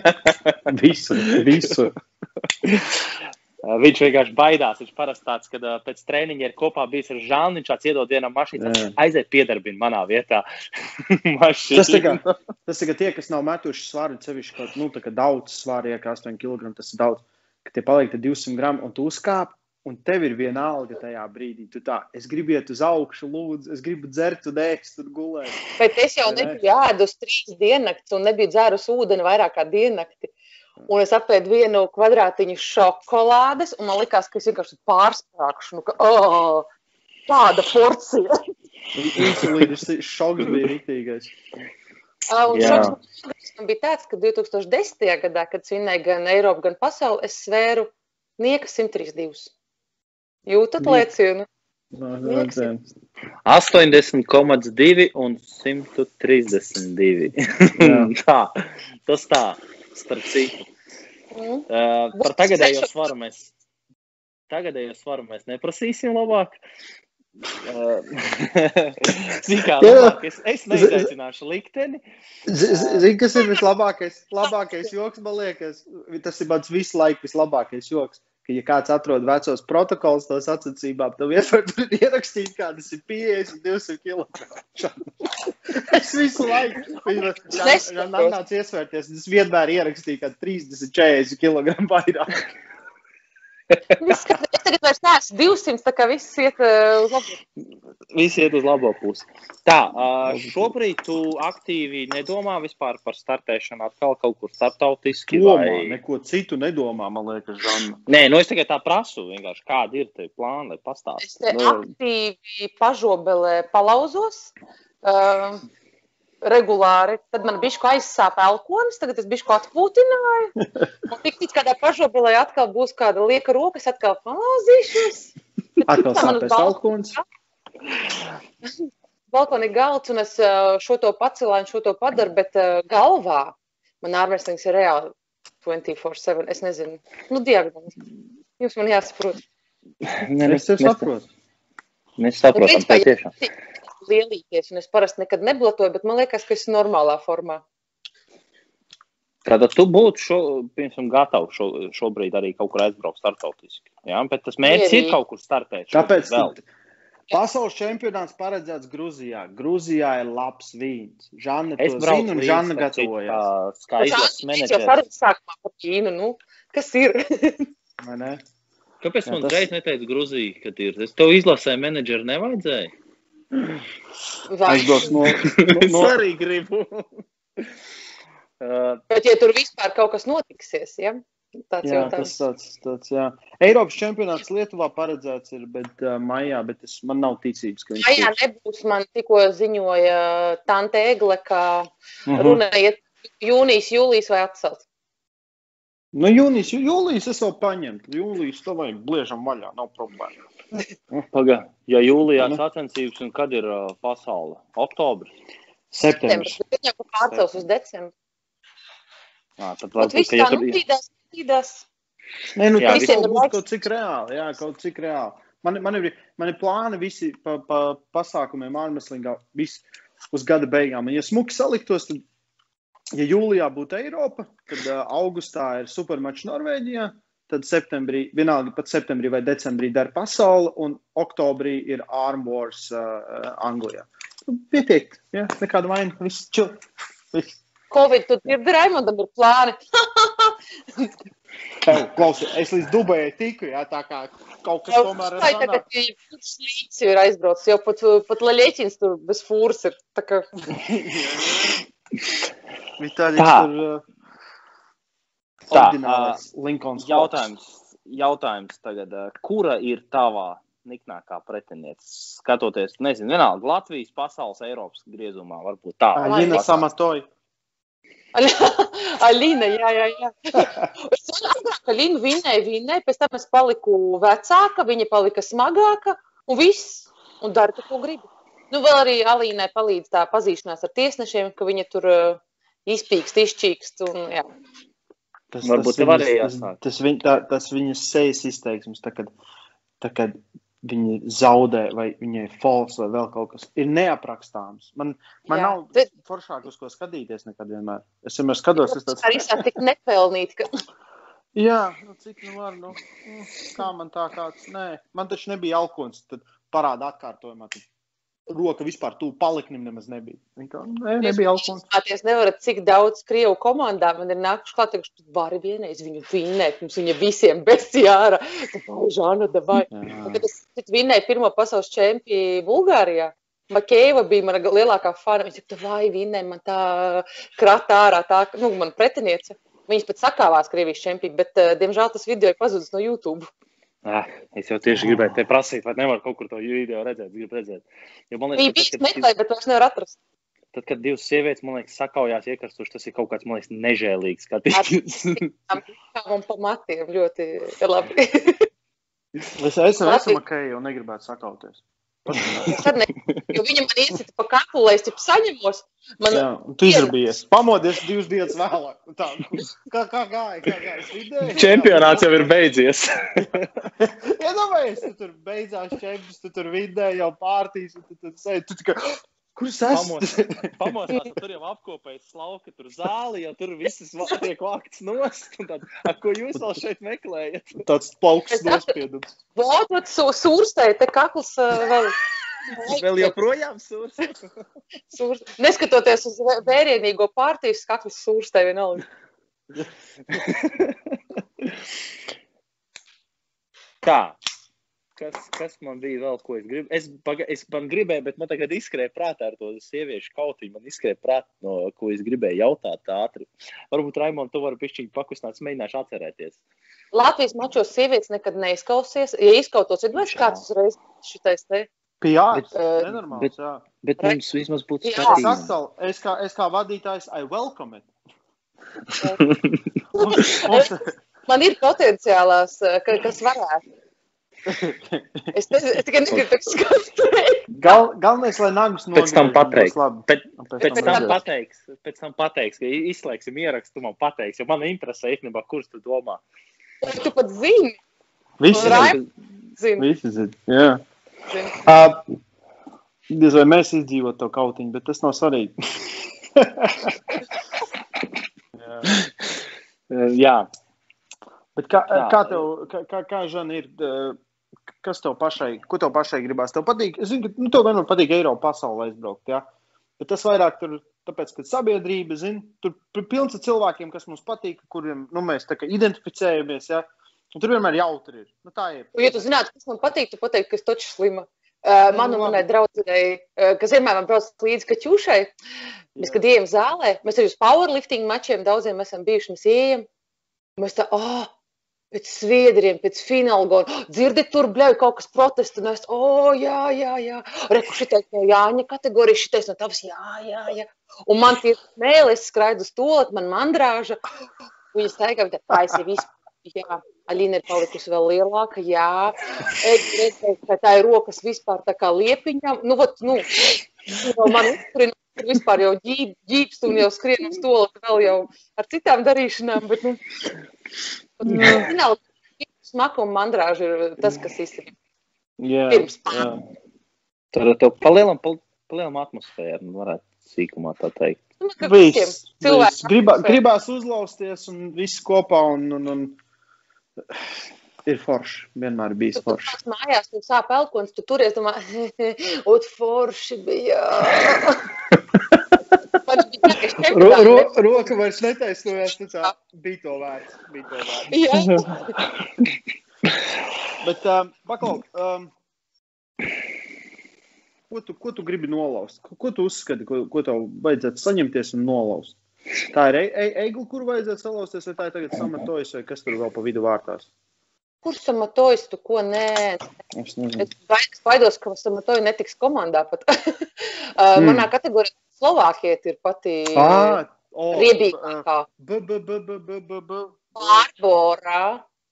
visu, visu. Viņš vienkārši baidās. Viņš parasti tāds, kad uh, pēc treniņa ir kopā bijis ar Žānu. Viņš iedod vienam mašīnā, aiziet piedarbina manā vietā. tas ir tas, ka tie, kas nav metuši svaru, sevišķi kaut nu, daudz svaru, ja kā 8 kg, tas ir daudz, ka tie paliek 200 gramu un tu uzkāp. Un tev ir viena alga tajā brīdī. Tu tā, es gribu iet uz augšu, lūdzu, es gribu dzert, un ēst, un gulēt. Bet es jau nebiju ēdus trīs diennakts, un nebiju dzērus ūdeni vairāk kā diennakti. Un es apēdu vienu kvadrātiņu šokolādes, un man likās, ka es vienkārši pārspēkšu. Nu, ka, oh, tāda porcija. Insulīnas šoks bija rītīgais. Un šoks man bija tāds, ka 2010. gadā, kad svinēja gan Eiropu, gan pasauli, es svēru nieka 132. Jūtat lēcienu? No, 80,2 un 132. tā, tas tā starp citu. Mm. Uh, par tagadējo svaru mēs, tagadējo svaru mēs neprasīsim labāk. Kā, labāk es, es neizaicināšu likteni. Zini, kas ir vislabākais labākais joks, man liekas? Tas ir mans visu laiku vislabākais joks ka, ja kāds atrod vecos protokolus no sacensībām, tad vienmēr ir ierakstīts, kā tas ir 50, 200 kg. es visu laiku, man nāca iesvērties, es vienmēr ierakstīju, ka 30, 40 kg vairāk. Es tagad vairs neesmu 200, tā kā viss iet uz labo. Visi iet uz labo pusi. Tā, šobrīd tu aktīvi nedomā vispār par startēšanu atkal kaut kur starptautiski? Domā, vai... neko citu nedomā, man liekas, Žanna. Nē, nu es tikai tā prasu, vienkārši kādi ir tie plāni, lai pastāstītu. Es te nu... aktīvi pažobelē palauzos. Uh, regulāri. Tad man bija aizsāpa elkonis, tagad es biju atpūtināju. Un tik līdz kādā pašobilē atkal būs kāda lieka roka, es atkal palauzīšos. Atkal sāpēs elkonis. Balkonī galds, un es šo to pacēlāju, šo to padaru, bet uh, galvā man ārmēslings ir reāli 24-7. Es nezinu, nu, diagnozi. Jums man jāsaprot. Ne, es tev saprotu. Mēs saprotam, tā tiešām lielīties, un es parasti nekad neblotoju, bet man liekas, ka es esmu normālā formā. Tātad tu būtu šo, piemēram, gatavs šo, šobrīd arī kaut kur aizbraukt startautiski. Ja? Bet tas mērķis Mierīgi. ir kaut kur startēt. Kāpēc? Pasaules čempionāts paredzēts Grūzijā. Grūzijā ir labs vīns. Žanna to zina un Žanna gatavojas. Kā izlases menedžeris. Es jau sarunas sākumā par Ķīnu, nu, kas ir? Kāpēc Jā, man tas... reiz neteica Grūzija, kad ir? Es tev izlasēju menedžeri nevajadzēja? Aizdos no, no, no... Es arī gribu. Uh, Bet, ja tur vispār kaut kas notiksies, ja? tāds jā, tas tāds, tāds, jā. Eiropas čempionāts Lietuvā paredzēts ir, bet uh, maijā, bet es, man nav ticības, ka viņš maijā būs. nebūs. Man tikko ziņoja Tante Egle, ka uh mhm. -huh. runa iet jūnijas, jūlijas vai atcelt. Nu, jūnijas, jūlijas es vēl paņemtu. Jūlijas to vajag bliežam vaļā, nav problēma. Pagaid, ja jūlijā sacensības un kad ir uh, pasaule? Oktobris? Septembris. Viņam pārcels uz decembri. Jā, tad varbūt, ka ja tur... Nudīdās, nudīdās. Nē, nu jā, tas kaut būtu kaut cik reāli, jā, kaut cik reāli. Man, man, ir, man ir plāni visi pa, pa pasākumiem ārmeslīgā, viss uz gada beigām. Un, ja smuki saliktos, tad, ja jūlijā būtu Eiropa, tad uh, augustā ir supermačs Norvēģijā, tad septembrī, vienalga pat septembrī vai decembrī dara pasauli, un oktobrī ir Arm Wars uh, Anglijā. Nu, pietiek, ja? nekāda vaina, viss čil. Viss. Covid, tu dzirdi, Raimondam ir plāni. Klausies, es līdz Dubajai tiku, jā, tā kā kaut kas tomēr ir. Tā tagad slīts jau ir aizbraucis, jau pat, pat Laļieķins tur bez fūras ir. Tā kā. Vitāļiņš tur. Uh, Tā, uh, jautājums, jautājums tagad, kura ir tavā niknākā pretiniece. Skatoties, nezinu, vienalga Latvijas, pasaules, Eiropas griezumā, varbūt tā. Aļina Samatoja. Alīna, jā, jā, jā. Es agrāk, ka Līna vinēja, vinēja, pēc tam es paliku vecāka, viņa palika smagāka, un viss, un dara, ko gribi. Nu, vēl arī Alīnai palīdz tā pazīšanās ar tiesnešiem, ka viņa tur uh, izpīkst, izčīkst, un jā. Tas, Varbūt tas, viņas, tas, tas, viņ, tā, tas viņas sejas izteiksmes, tā, kad, tā, kad viņi zaudē, vai viņai ir false, vai vēl kaut kas, ir neaprakstāms. Man, man Jā. nav foršāk uz ko skatīties nekad vienmēr. Es vienmēr skatos, es tāds, Arī tā tik nepelnīt, ka jā, nu, cik nu var, nu, mm, kā man tā kāds, nē, man taču nebija alkons, tad parāda atkārtojumā, tad roka vispār tū paliknim nemaz nebija. Kā, nē, nebija alkons. Jūs nevarat, cik daudz Krievu komandā man ir nākuši klāt, ka tu vari vienreiz viņu vinnēt, mums viņa visiem besijāra. Vai, Žana, davai. Kad es vinnēju pirmo pasaules čempionu Bulgārijā, Makēva bija mana lielākā fana. Viņa teica, vai vinnēja man tā krata ārā, tā, nu, man pretiniece. Viņas pat sakāvās Krievijas čempionu, bet, uh, diemžēl, tas video ir pazudis no YouTube. Ah, es jau tieši gribēju te prasīt, vai nevaru kaut kur to video redzēt. Gribu redzēt. Jo man Viņa liekas, ka, tad, meklēja, bet vairs nevar atrast. tad, kad divas sievietes, man liekas, sakaujās iekrastuši, tas ir kaut kāds, man liekas, nežēlīgs skatīties. Kā man pa matiem ļoti labi. Es, es jau esmu ok, jau negribētu sakauties. Ne, jo viņa man iesita pa kaklu, lai es tipu saņemos. Man, Jā, tu izrabījies. Pamodies divas dienas vēlāk. Un Tā, kā, kā gāja, kā gāja? Vidēju. Čempionāts jau ir beidzies. Iedomājies, tu tur beidzās čempions, tu tur vidēji jau pārtīs, un tu tur sēdi. Tu tikai, kur es esmu? Pamostās, tur jau apkopējas slauka, tur zāli, jau tur visas va- tiek vāktas nost. un Tad, ar ko jūs vēl šeit meklējat? Tāds plauksts nospiedums. Vot, sūrstēja, te kakls uh, vēl. Vēl joprojām sūrs. Sūrs. Neskatoties uz vē- vērienīgo pārtīšu, kakls sūrstēja vienalga. Tā. Kas, kas man bija vēl, ko es gribēju? Es, paga, es man gribēju, bet man tagad izskrēja prātā ar to sieviešu kautiņu. Man izskrēja prātā, no ko es gribēju jautāt ātri. Varbūt, Raimond, tu vari pišķiņu pakustināt, mēģināšu atcerēties. Latvijas mačos sievietes nekad neizkausies. Ja izkautos, ir vairs kāds uzreiz šitais te. Bet- eh, Nenormāls, bet- jā. Bet mums vismaz būtu skatījums. atkal, es kā, es kā vadītājs, I welcome it. Mums, mums, Man ir potenciālās, uh, ka, kas varētu. Es, ne, es tikai negribu teikt, skatīt. gal, galvenais, lai nagus Pēc tam. Bet, Un pēc pēc tam pateiks, pēc tam pateiks, ka izslēgsim ierakstu, tu man pateiks, jo man interesē īstenībā, kurš tu domā. Tu pat zini, Visi zina. Visi zina. Jā. zini. Uh, Diez vai mēs izdzīvot to kautiņu, bet tas nav svarīgi. Jā. Jā, Bet kā, Tā. kā tev, kā, kā, kā Žana, ir, eh, kas tev pašai, ko tev pašai gribās? Tev patīk, es zinu, ka nu, tev vienmēr patīk Eiropa pasaulē aizbraukt, jā. Bet tas vairāk tur, tāpēc, ka sabiedrība, zin, tur pilns ar cilvēkiem, kas mums patīk, kuriem, nu, mēs tā kā identificējamies, jā. Un tur vienmēr jautri ir. Nu, tā ir. Un, Ja tu zinātu, kas man patīk, tu pateiktu, ka es taču slima. Uh, man un manai draudzenei, uh, kas vienmēr man brauc līdzi kaķušai, mēs, kad ejam zālē, mēs arī uz powerlifting mačiem daudziem esam bijuši, mēs ejam, mēs tā, ah, pēc sviedriem, pēc fināla, oh, dzirdi tur, bļauj, kaut kas protestu, un es, oh, jā, jā, jā, reku šitais no Jāņa kategorijas, šitais no tavas, jā, jā, jā. Un man tie smēli, es skraidu uz to, man mandrāža, viņa staigā, es jau vispār. Jā, Alīna ir palikusi vēl lielāka. Jā, es redzēju, ka tā ir rokas vispār tā kā liepiņām. Nu, vat, nu, nu, man uzturina, tur vispār jau ģībst un jau skrien uz to, vēl jau ar citām darīšanām, bet, nu, fināli smaka un mandrāža ir tas, kas īstenībā Jā, pirms jā. tur tev palielam, pal- palielam atmosfēru, nu, varētu sīkumā tā teikt. Nu, Viss, viss. Gribā, gribās uzlausties un viss kopā un, un, un ir forši. Vienmēr bijis Tu forši. nāc mājās, un sāp elkons, tu turies, domā, ot, forši bija. Man bija tā, ka es Ro, ro, roka vairs netaisnojās, tā kā bija to vērts. Bija to vērts. Bet, um, Bakal, um, ko, tu, ko tu gribi nolaust? Ko, ko tu uzskati, ko, ko tev vajadzētu saņemties un nolaust? Tā ir e- e- eigla, kur vajadzētu salauzties, vai tā ir tagad samatojas, vai kas tur vēl pa vidu vārtās? Kurš samatojis, tu ko nē? Es nezinu. Es baidos, ka samatoju netiks komandā pat. mm. Manā kategorijā Slovākija ir pati Ah, riebīgākā. Barbora.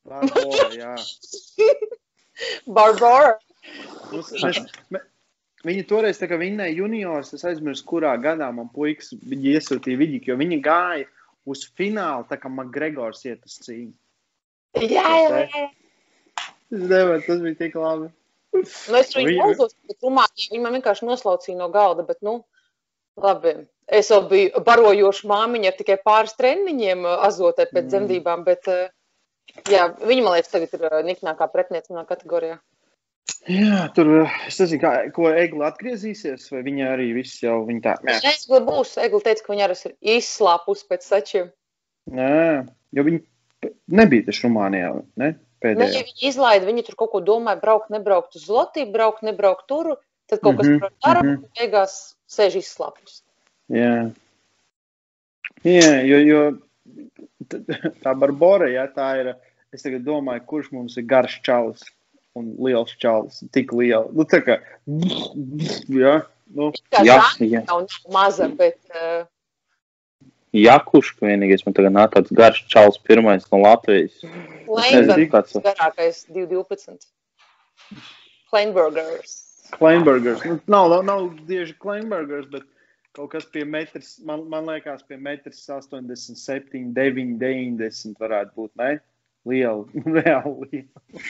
Barbora, jā. Barbora. Viņi toreiz vinnēja juniors, es aizmirsu, kurā gadā man puikas iesūtīja viņi, jo viņi gāja uz finālu, tā kā Makgregors iet uz cīņu. Jā, jā, jā. Es nevaru, tas bija tik labi. Nu, es viņu Viņa- uzlūku, bet Rumānija viņi man vienkārši noslaucīja no galda, bet, nu, labi. Es vēl biju barojoša māmiņa ar tikai pāris treniņiem uh, azotē pēc Mm. mm. dzemdībām, bet, uh, jā, viņa, man liekas, tagad ir uh, niknākā pretniece manā kategorijā. Jā, tur es nezinu, kā, ko Egla atgriezīsies, vai viņa arī viss jau viņa tā. Nē, Egla būs, Egla teica, ka viņa arī ir izslāpus pēc sačiem. nē, jo viņi nebija taču Rumānijā, ne? Ne, Pēdējā. ja viņi izlaida, viņi tur kaut ko domāja, braukt, nebraukt uz Latviju, braukt, nebraukt tur, tad kaut kas Mhm, tur dara, mhm. un beigās sēž izslāpus. Jā, jā jo, jo tā Barbora, jā, tā ir. Es tagad domāju, kurš mums ir garš čalis un liels čalis. Tik liels. Nu, tā kā. Jā, nu, Jā, jā. nav maza, bet uh, Jakuška vienīgais, man tagad nāk tāds garš čals pirmais no Latvijas. Kleinbergs nezinu, kāds- garākais 212. Kleinbergers. Kleinbergers. Nu, nav, nav, nav tieši Kleinbergers, bet kaut kas pie metras, man, man liekas, pie metras 87, 9, 90 varētu būt. Ne? Liela, reāli liela.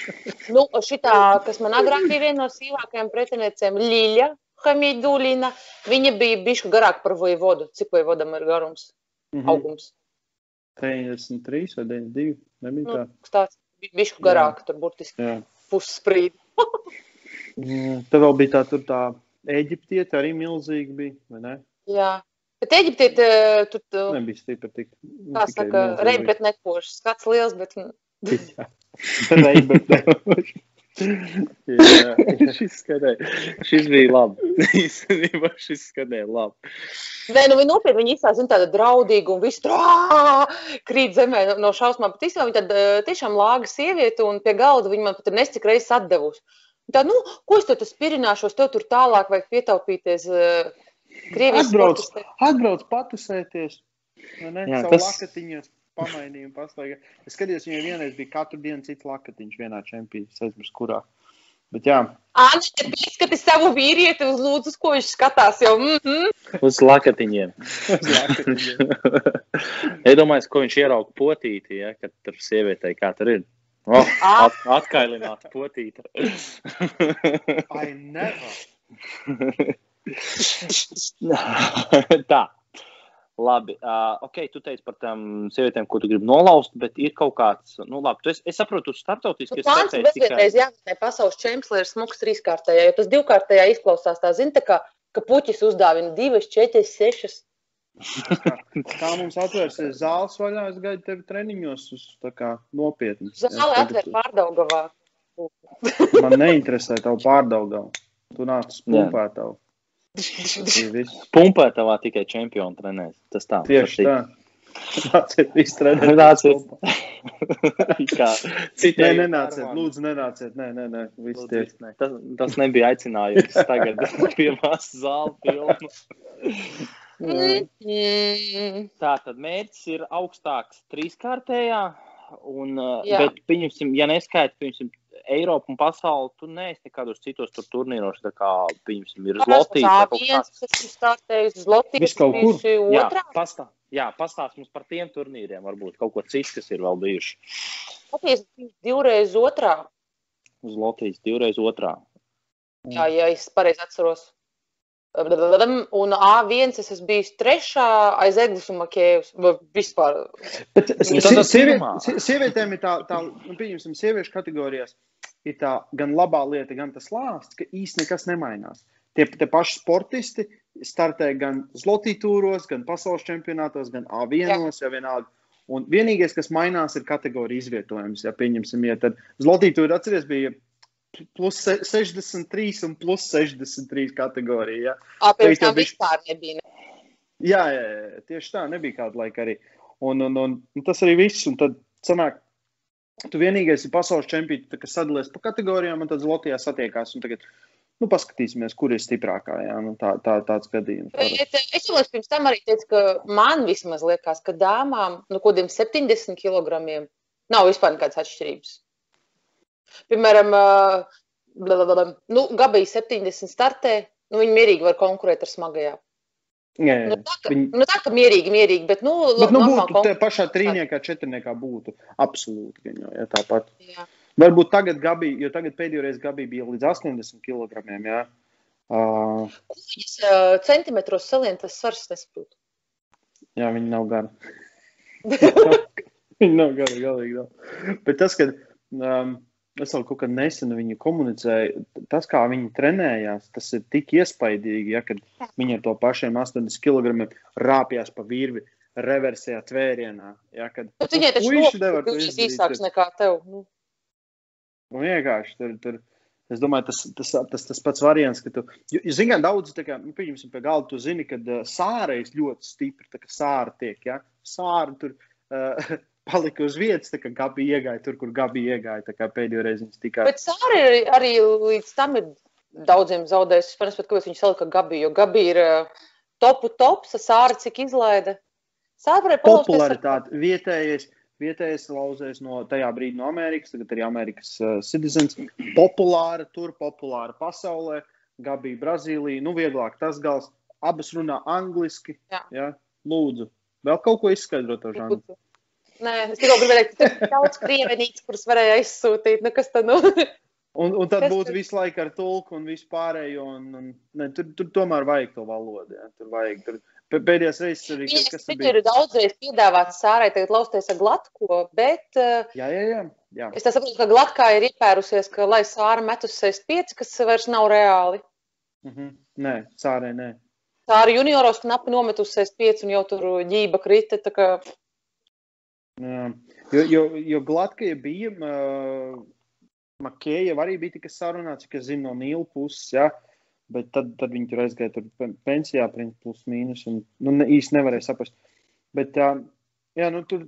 Nu, šitā, kas man agrāk bija viena no sīvākajām pretiniecēm, Līja Hamidulina, viņa bija bišku garāk par vojevodu. Cik vojevodam ir garums, Mhm. augums? 93 vai 92. Nebija Nu, tā. kas tāds bišku garāk, tur burtiski Jā. Jā, Tad vēl bija tā, tur tā Eģiptieta arī milzīga bija, vai ne? Jā. Bet Eģiptiet, eh, tur, tu- Nebija stipri tik. nu, kā tikai saka, milzīga. reib, bet nekošs. Skats liels, bet Jā. Reib, bet ne. Jā. šis, skanēja, šis bija labi. Īstenībā šis skanēja labi. Nē, nu viņi nopietni viņi izsaka, tāda draudīga un viss krīt zemē no- šausmām. Bet īstenībā viņa tāda tiešām lāga sieviete un pie galda viņa man pat ir nescik reizes atdevusi. Tā, nu, ko es tur spirināšos, tev tur tālāk vajag pietaupīties uh, Krievijas Atbrauc, atbrauc patusēties. vai Ne, Jā, tas- lakatiņos pamainīja un pastaigā. Es skatījos, viņai vienreiz bija katru dienu cits lakatiņš vienā čempionā, es aizmirsu, kurā. Bet jā, Anna, te pieskati savu vīrieti uz lūdzu, uz ko viņš skatās jau. Mm -hmm. Uz lakatiņiem. uz lakatiņiem. Iedomājieties, ko viņš ierauga potīti, ja, kad tur sievietei kā tur ir. Oh, at, atkailināta potīta. I never. Tā. Labi, uh, ok, tu teici par tām sievietēm, ko tu gribi nolauzt, bet ir kaut kāds, nu, labi, tu es, es saprotu, tu starptautiski esi Plāns startējis bezvienreiz jāgatavē pasaules čempions, lai ir smuks trīskārtējā, jo tas divkārtējā izklausās tā, zini, tā kā, ka puķis uzdāvina divas, četras, sešas. Kā mums atvērsies zāles vaļā, es gaidu tevi treniņos uz tā kā nopietni. Zāle atver pārdaugavā. Man neinteresē tavu pārdaugavu. Tu nāc uz pumpētavu. Tas. Pumpētavā tikai čempionu trenēs. Tas tā. Tieši tā. Nāciet, visi trenēt. Nāciet. Kā Nē, citēji nenāciet, lūdzu, nenāciet. Nē, nē, nē, viss Lūdzu, tieši. ne. Tas, tas nebija aicinājums. Tagad pirmās zāles pilnu. Tā tad mērķis ir augstāks trīskārtējā. Un, uh, Jā. bet, pieņemsim, ja neskaidrs, pieņemsim, Eiropu un pasauli, tur neesi nekādos citos tur turnīros, tā kā, pieņemsim, ir Zlotīs. kaut viens, kas ir startējis, Zlotīs, Viss kaut kur. Jā, otrā. pastā, jā, pastāst mums par tiem turnīriem, varbūt kaut ko citu, kas ir vēl bijuši. Zlotīs divreiz otrā. Uz Latvijas divreiz otrā. Jā, ja es pareizi atceros. Un A1 es esmu bijis trešā aiz Eglis un Makējus. Vai Vispār. Bet sievietēm ir tā, tā nu, pieņemsim, sieviešu kategorijās, ir tā gan labā lieta, gan tas lāsts, ka īsti nekas nemainās. Tie, tie paši sportisti startē gan Zlotīs, gan pasaules čempionātos, gan A1, ja vienalga. Un vienīgais, kas mainās, ir kategorija izvietojums. Ja pieņemsim, ja tad Zlotīs atceries, bija plus se- 63 un plus 63 kategorija. Ja? Pirms tam bišķi- vispār nebija. ne. Jā, jā, jā, tieši tā, nebija kāda laika arī. Un, un, un, un tas arī viss. Un tad sanāk, Tu vienīgais ir pasaules čempions, kas sadalās pa kategorijām, un tad Latvijā satiekās. Tagad nu, paskatīsimies, kur ir stiprākā. Jā, nu, tā, tā, tāds gadījums. Bet, es jau pirms tam arī teicu, ka man vismaz liekas, ka dāmām no nu, kaut kādiem 70 kg nav vispār nekādas atšķirības. Piemēram, blablabla, nu, Gabija 70 startē, nu, viņi mierīgi var konkurēt ar smagajām. Jā, jā. Nu, tā, ka, viņi... nu, tā ka mierīgi, mierīgi, bet, nu, bet nu, būtu te pašā trīniekā, četrniekā būtu absolūti viņa, ja tāpat. Jā. Varbūt tagad Gabi, jo tagad pēdējo reizi Gabi bija līdz 80 kg, jā. Uh, Kuģis uh, centimetros salien tas svars nesaprot. Jā, viņi nav gari. viņi nav gari, galīgi nav. Bet tas, ka um, Es vēl kaut kad nesen viņu komunicēju. Tas, kā viņi trenējās, tas ir tik iespaidīgi, ja, kad viņi ar to pašiem 80 kg rāpjas pa virvi reversējā tvērienā. Ja, kad Bet viņai taču nevar būt īsāks nekā tev. Nu. Nu, vienkārši tur, tur. Es domāju, tas, tas, tas, tas pats variants, ka tu, zini, kā daudz, tā kā, nu, pieņemsim, pie galda, tu zini, ka uh, sārais ļoti stipri, tā kā sāra tiek, ja, sāra tur, uh, palika uz vietas, tā kā Gabi iegāja tur, kur Gabi iegāja. Pēdējo reizi viņas tikai. Bet Sāra arī, arī līdz tam ir daudziem zaudējis. Es saprotu, kāpēc viņš salika Gabi, jo Gabi ir uh, topu tops, Sāra cik izlaida. Sāra popularitāte ar... vietējais. Vietējais lauzējs no tajā brīdī no Amerikas, tagad arī Amerikas uh, citizens. Populāra tur, populāra pasaulē. Gabija, Brazīlija, nu vieglāk tas gals. Abas runā angliski. Jā. Ja? Lūdzu, vēl kaut ko izskaidrot ar Žanu. Nē, es tikai gribēju teikt, ka tur daudz krievenītes, kuras varēja aizsūtīt. Nu, kas tad? Nu? Un, un tad būtu visu laiku ar tulku un vispārējo. Un, un, ne, tur, tur tomēr vajag to valodu. Ja. Tur vajag. Tur, Pēdējās reizes arī kas bija. Tur ir daudzreiz piedāvāts sārai tagad lausties ar glatko, bet. Eh, jā, jā, jā. jā. Es saprotu, ka glatkā ir iepērusies, ka lai sāra met uz 65, kas vairs nav reāli. Mm -hmm. Nē, sārai nē. Sāra junioros knapi nomet uz 65 un jau tur ģība krita. Jā, jo, jo, jo Glatkai bija, uh, Makēja arī bija tikai sarunāts, es zinu, no Nīla puses, jā, bet tad, tad viņi tur aizgāja tur pensijā, plus mīnus, un nu, ne, īsti nevarēja saprast. Bet, uh, jā, nu, tur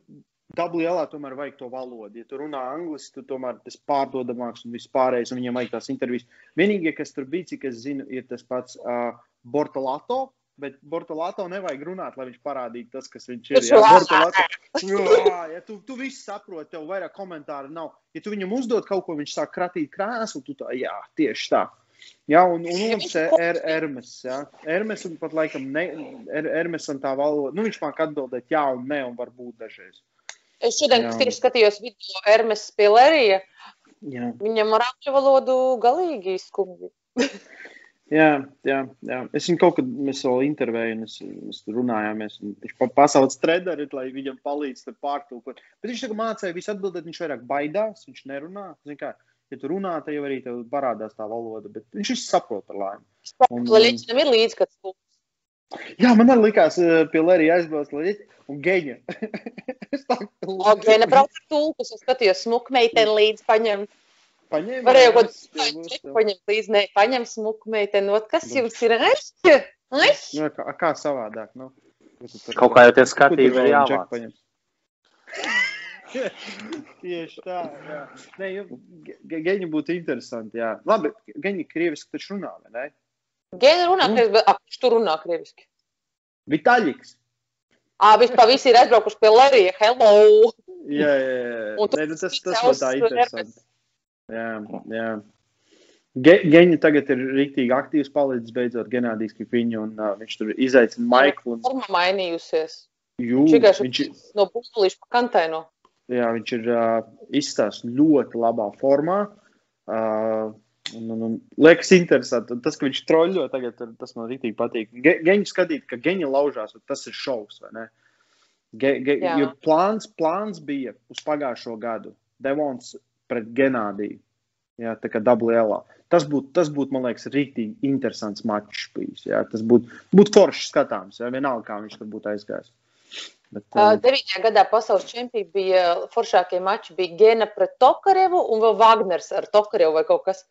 WLā tomēr vajag to valodu. Ja tu runā angliski, tad tomēr tas pārdodamāks un viss pārējais, un viņam vajag tās intervijas. Vienīgie, kas tur bija, cik es zinu, ir tas pats uh, Bortolato, Bet Bortolāto nevajag runāt, lai viņš parādītu tas, kas viņš ir. Jā, Bortolāto, jā, ja tu, tu viss saproti, tev vairāk komentāru nav. Ja tu viņam uzdod kaut ko, viņš sāk kratīt krēslu, tu tā, jā, tieši tā. Jā, un, un otrs ir Ermes. Jā. Ermes un pat laikam ne, er, Ermes un tā valoda. Nu, viņš māk atbildēt jā un nē, un varbūt dažreiz. Es šodien tieši skatījos video Ermes Spillerija. Viņam ar angļu valodu galīgi skumji. Jā, jā, jā. Es viņu kaut kad mēs vēl intervējām, mēs, mēs runājāmies. Viņš pasaules trederi, lai viņam palīdz pārtulkot. Bet viņš mācīja visu atbildēt, viņš vairāk baidās, viņš nerunā. Zin kā, ja tu runā, tad jau arī tev parādās tā valoda, bet viņš visu saprot ar laimi. Un, Leģitam ir līdz, kad tu. Jā, man arī likās, eh, pie Lērija aizbrauc līdzi un geņa. es tā kā... O, geņa brauc ar tulkus, es skatījos smukmeiteni līdzi paņemt. Paņēma, Varēja kaut ko paņemt līdzi, ne, paņem smuku meiteni, ot, kas jums ir aizķi? Nu, kā, kā savādāk, nu? Kaut kā jau tie skatīja, jāvāc. Tieši tā, jā. Nē, jo, geņi būtu interesanti, jā. Labi, geņi krieviski taču runā, vai ne? Geņi runā krieviski, bet ak, tu runā krieviski? Vitaļiks. Ā, vispār visi ir aizbraukuši pie Lerija, hello! Jā, jā, jā. Un Nē, nu tas, tas būtu tā interesanti. Jā, jā. Ge, Geņa tagad ir rīktīgi aktīvs, palicis beidzot Genādijs Kipiņu, un uh, viņš tur izaicina Maiklu. Un... Forma mainījusies. Jū, viņš ir no pūlīša pa kantaino. Jā, viņš ir uh, izstāsts ļoti labā formā. Uh, un, un, un, liekas interesanti. Tas, ka viņš troļļo tagad, tas man rītīgi patīk. Ge, geņu skatīt, ka Geņa laužās, tas ir šovs? Ge, ge, plāns, plāns bija uz pagājušo gadu. Devons pret Genādiju. Jā, tā kā WLā. Tas būtu, tas būt, man liekas, rīktīgi interesants mačs bijis. Jā. Tas būtu būt forši skatāms. Jā. Vienalga, kā viņš tur būtu aizgājis. Bet, um... 9. gadā pasaules čempions bija foršākie mači. Bija Gena pret Tokarevu un vēl Wagners ar Tokarevu vai kaut kas.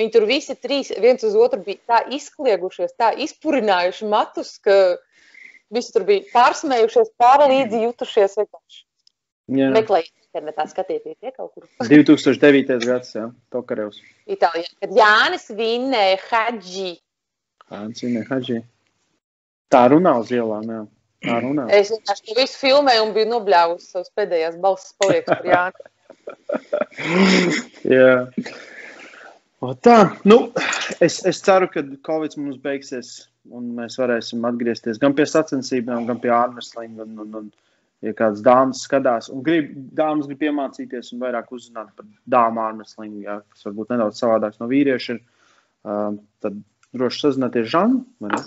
Viņi tur visi trīs viens uz otru bija tā izkliegušies, tā izpurinājuši matus, ka visi tur bija pārsmējušies, pārlīdzi jutušies vienkārši. Meklējiet internetā skatieties, ja kaut kur 2009. gads, jā, Tokarevs. Itālijā. Kad Jānis vinnēja Hadži. Ancine Hadži. Tā runā uz ielām, jā. Tā runā. Es vienkārši to visu filmēju un biju nobļāvusi savas pēdējās balsis paliek par Jāni. Jā. O tā, nu, es, es ceru, ka Covid mums beigsies un mēs varēsim atgriezties gan pie sacensībām, gan pie ārmeslinga. Un, un, un, ja kāds dāmas skatās un grib, dāmas grib iemācīties un vairāk uzzināt par dāmu ārmeslingu, jā, kas varbūt nedaudz savādāks no vīrieša, ir, uh, tad droši sazināties Žanu, vai ne?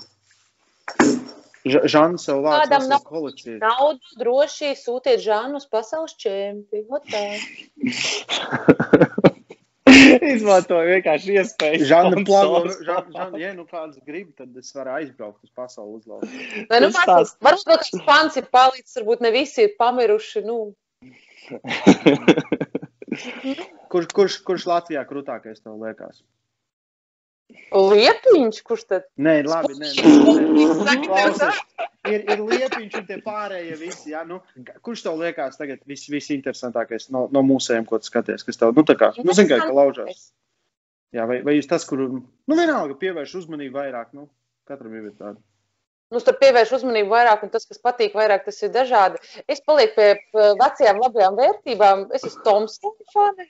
Ž- Žana sev vārds Kādam nav kolekcija. naudu, droši sūtiet Žānu uz pasaules čempionu. Izmantoju vienkārši iespēju. Sponsors. Žana, Žana, ja nu kāds grib, tad es varu aizbraukt uz pasaules uzlauku. Vai nu tās- varbūt vēl kāds pants ir palicis, varbūt ne visi ir pamiruši. Nu, Kurš, kurš, kurš Latvijā krūtākais tev liekas? Liepiņš, kurš tad? Nē, labi, nē, nē, nē. Ir, ir liepiņš un tie pārējie visi. Ja? Nu, kurš tev liekas tagad vis, visinteresantākais no, no mūsējiem, ko tu skaties? Kas tev, nu, tā kā, nu, zin, kā, ka laužās. Jā, vai, vai jūs tas, kur, nu, vienalga pievērš uzmanību vairāk, nu, katram ir tāda. Nu, tur pievērš uzmanību vairāk, un tas, kas patīk vairāk, tas ir dažādi. Es palieku pie vecajām labajām vērtībām. Es esmu Tomsona fani.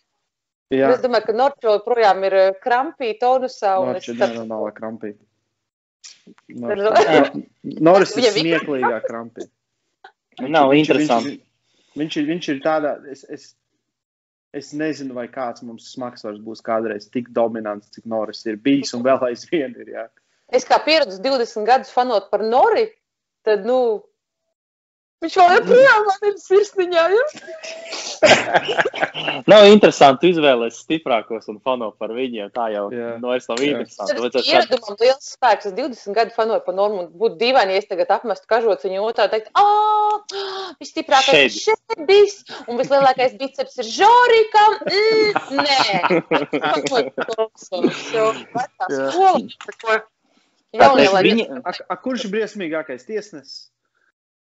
Jā, Es domāju, ka Norčo projām ir eh, krampī, tonusā. un es Norča tad- ģenerālā krampī. Dar- Noris ir smieklīgā krampī. Nav Viņš- interesanti. Viņš, viņš, ir, viņš ir tādā, es, es, es nezinu, vai kāds mums smagsvars būs kādreiz tik dominants, cik Noris ir bijis un vēl aizvien ir. Jā. Es kā pieredzu 20 gadus fanot par Nori, tad, nu, viņš vēl joprojām man ir sirsniņā. Ja? Nav interesanti izvēlēties stiprākos un fano par viņiem. Tā jau Jā. nu, vairs nav Jā. interesanti. Tas ir ieradumam liels spēks. Es 20 gadu fanoju par Normu. un Būtu dīvaini, ja es tagad apmestu kažots viņa otrā teikt, ah, visstiprākais ir šedis un vislielākais biceps ir žorikam. Mm, nē. Viņi- A, a, kurš ir briesmīgākais tiesnesis?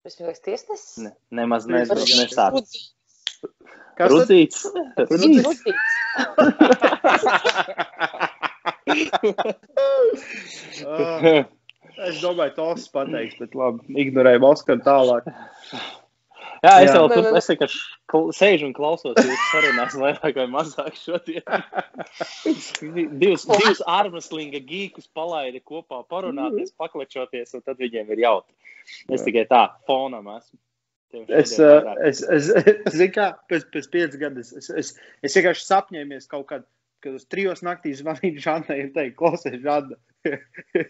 Vismīgais tiesnesis? Ne, nemaz ne, Nesāk. Rudzīts. Kas tad? Rudzīts. Rudzīts. Rudzīts. Ah, es domāju, tos pateiks, bet labi, ignorējam Oskaru tālāk. Jā, es jau tur es vienkārši sēžu un klausos jūsu sarunās vairāk vai mazāk šodien. divus, divus ārmaslinga gīkus palaida kopā parunāties, paklečoties, un tad viņiem ir jautri. Es tikai tā fonam esmu. Tiem Es, es, es, es zinu, kā pēc, pēc pieciem gadiem es, es, es, es vienkārši sapņēmies kaut kad, kad uz trijos naktīs zvanīju Žanai un teicu, klausies, Žana.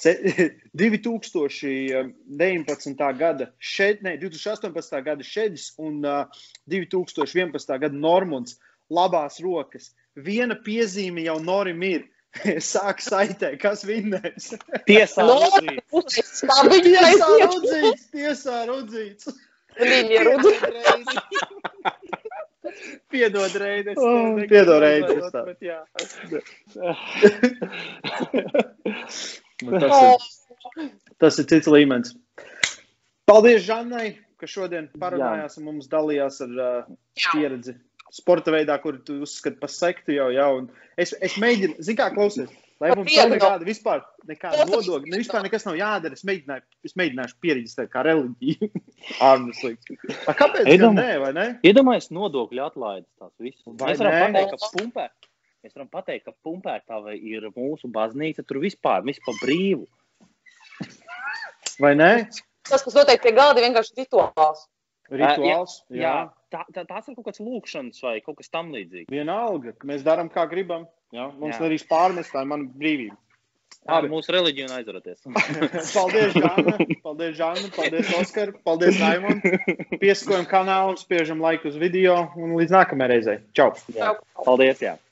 Se- 2019. gada šeit, ne, 2018. gada šedis un uh, 2011. gada Normunds labās rokas. Viena piezīme jau Norim ir. Sāk saitē, kas vinnēs. Tiesā Rudzīts. Tiesā rudzīts, tiesā rudzīts. Viņa rudzīts. Piedod, Reini. es Oh, piedod, bet jā. Tas, ir, tas ir cits līmenis. Paldies, Žanai, ka šodien parunājās un mums dalījās ar uh, pieredzi. Sporta veidā, kur tu uzskati par sektu jau, jau. un Es, es mēģinu, zinu, kā klausies, lai mums nav nekāda vispār, nekāda nodokļa, ne vispār nekas nav jādara. Es mēģināju, es mēģināšu pieredzēt kā reliģiju. A, Kāpēc? Iedomā- Nē, vai ne? Iedomājieties, nodokļu atlaides tās visas. Vai Mēs varam ne? pateikt, ka pumpē. Mēs varam pateikt, ka pumpētava ir mūsu baznīca. Tur vispār viss pa brīvu. Vai ne? Tas, kas notiek pie galda, ir vienkārši rituāls. Rituāls. Jā, Jā. tā, tā, tās ir kaut kāds lūkšanas vai kaut kas tam līdzīgs. Vienalga, ka mēs darām, kā gribam. Jā, mums Jā. arī pārmest, tā ir mana brīvība. Ar mūsu reliģiju un aizvaroties. Paldies, Žāna. Paldies, Žāna. Paldies, Oskar. Paldies, Raimond. Pieskojam kanālu, spiežam laiku uz video un līdz nākamajai reizei. Čau! Jā. Paldies! Jā. Čau.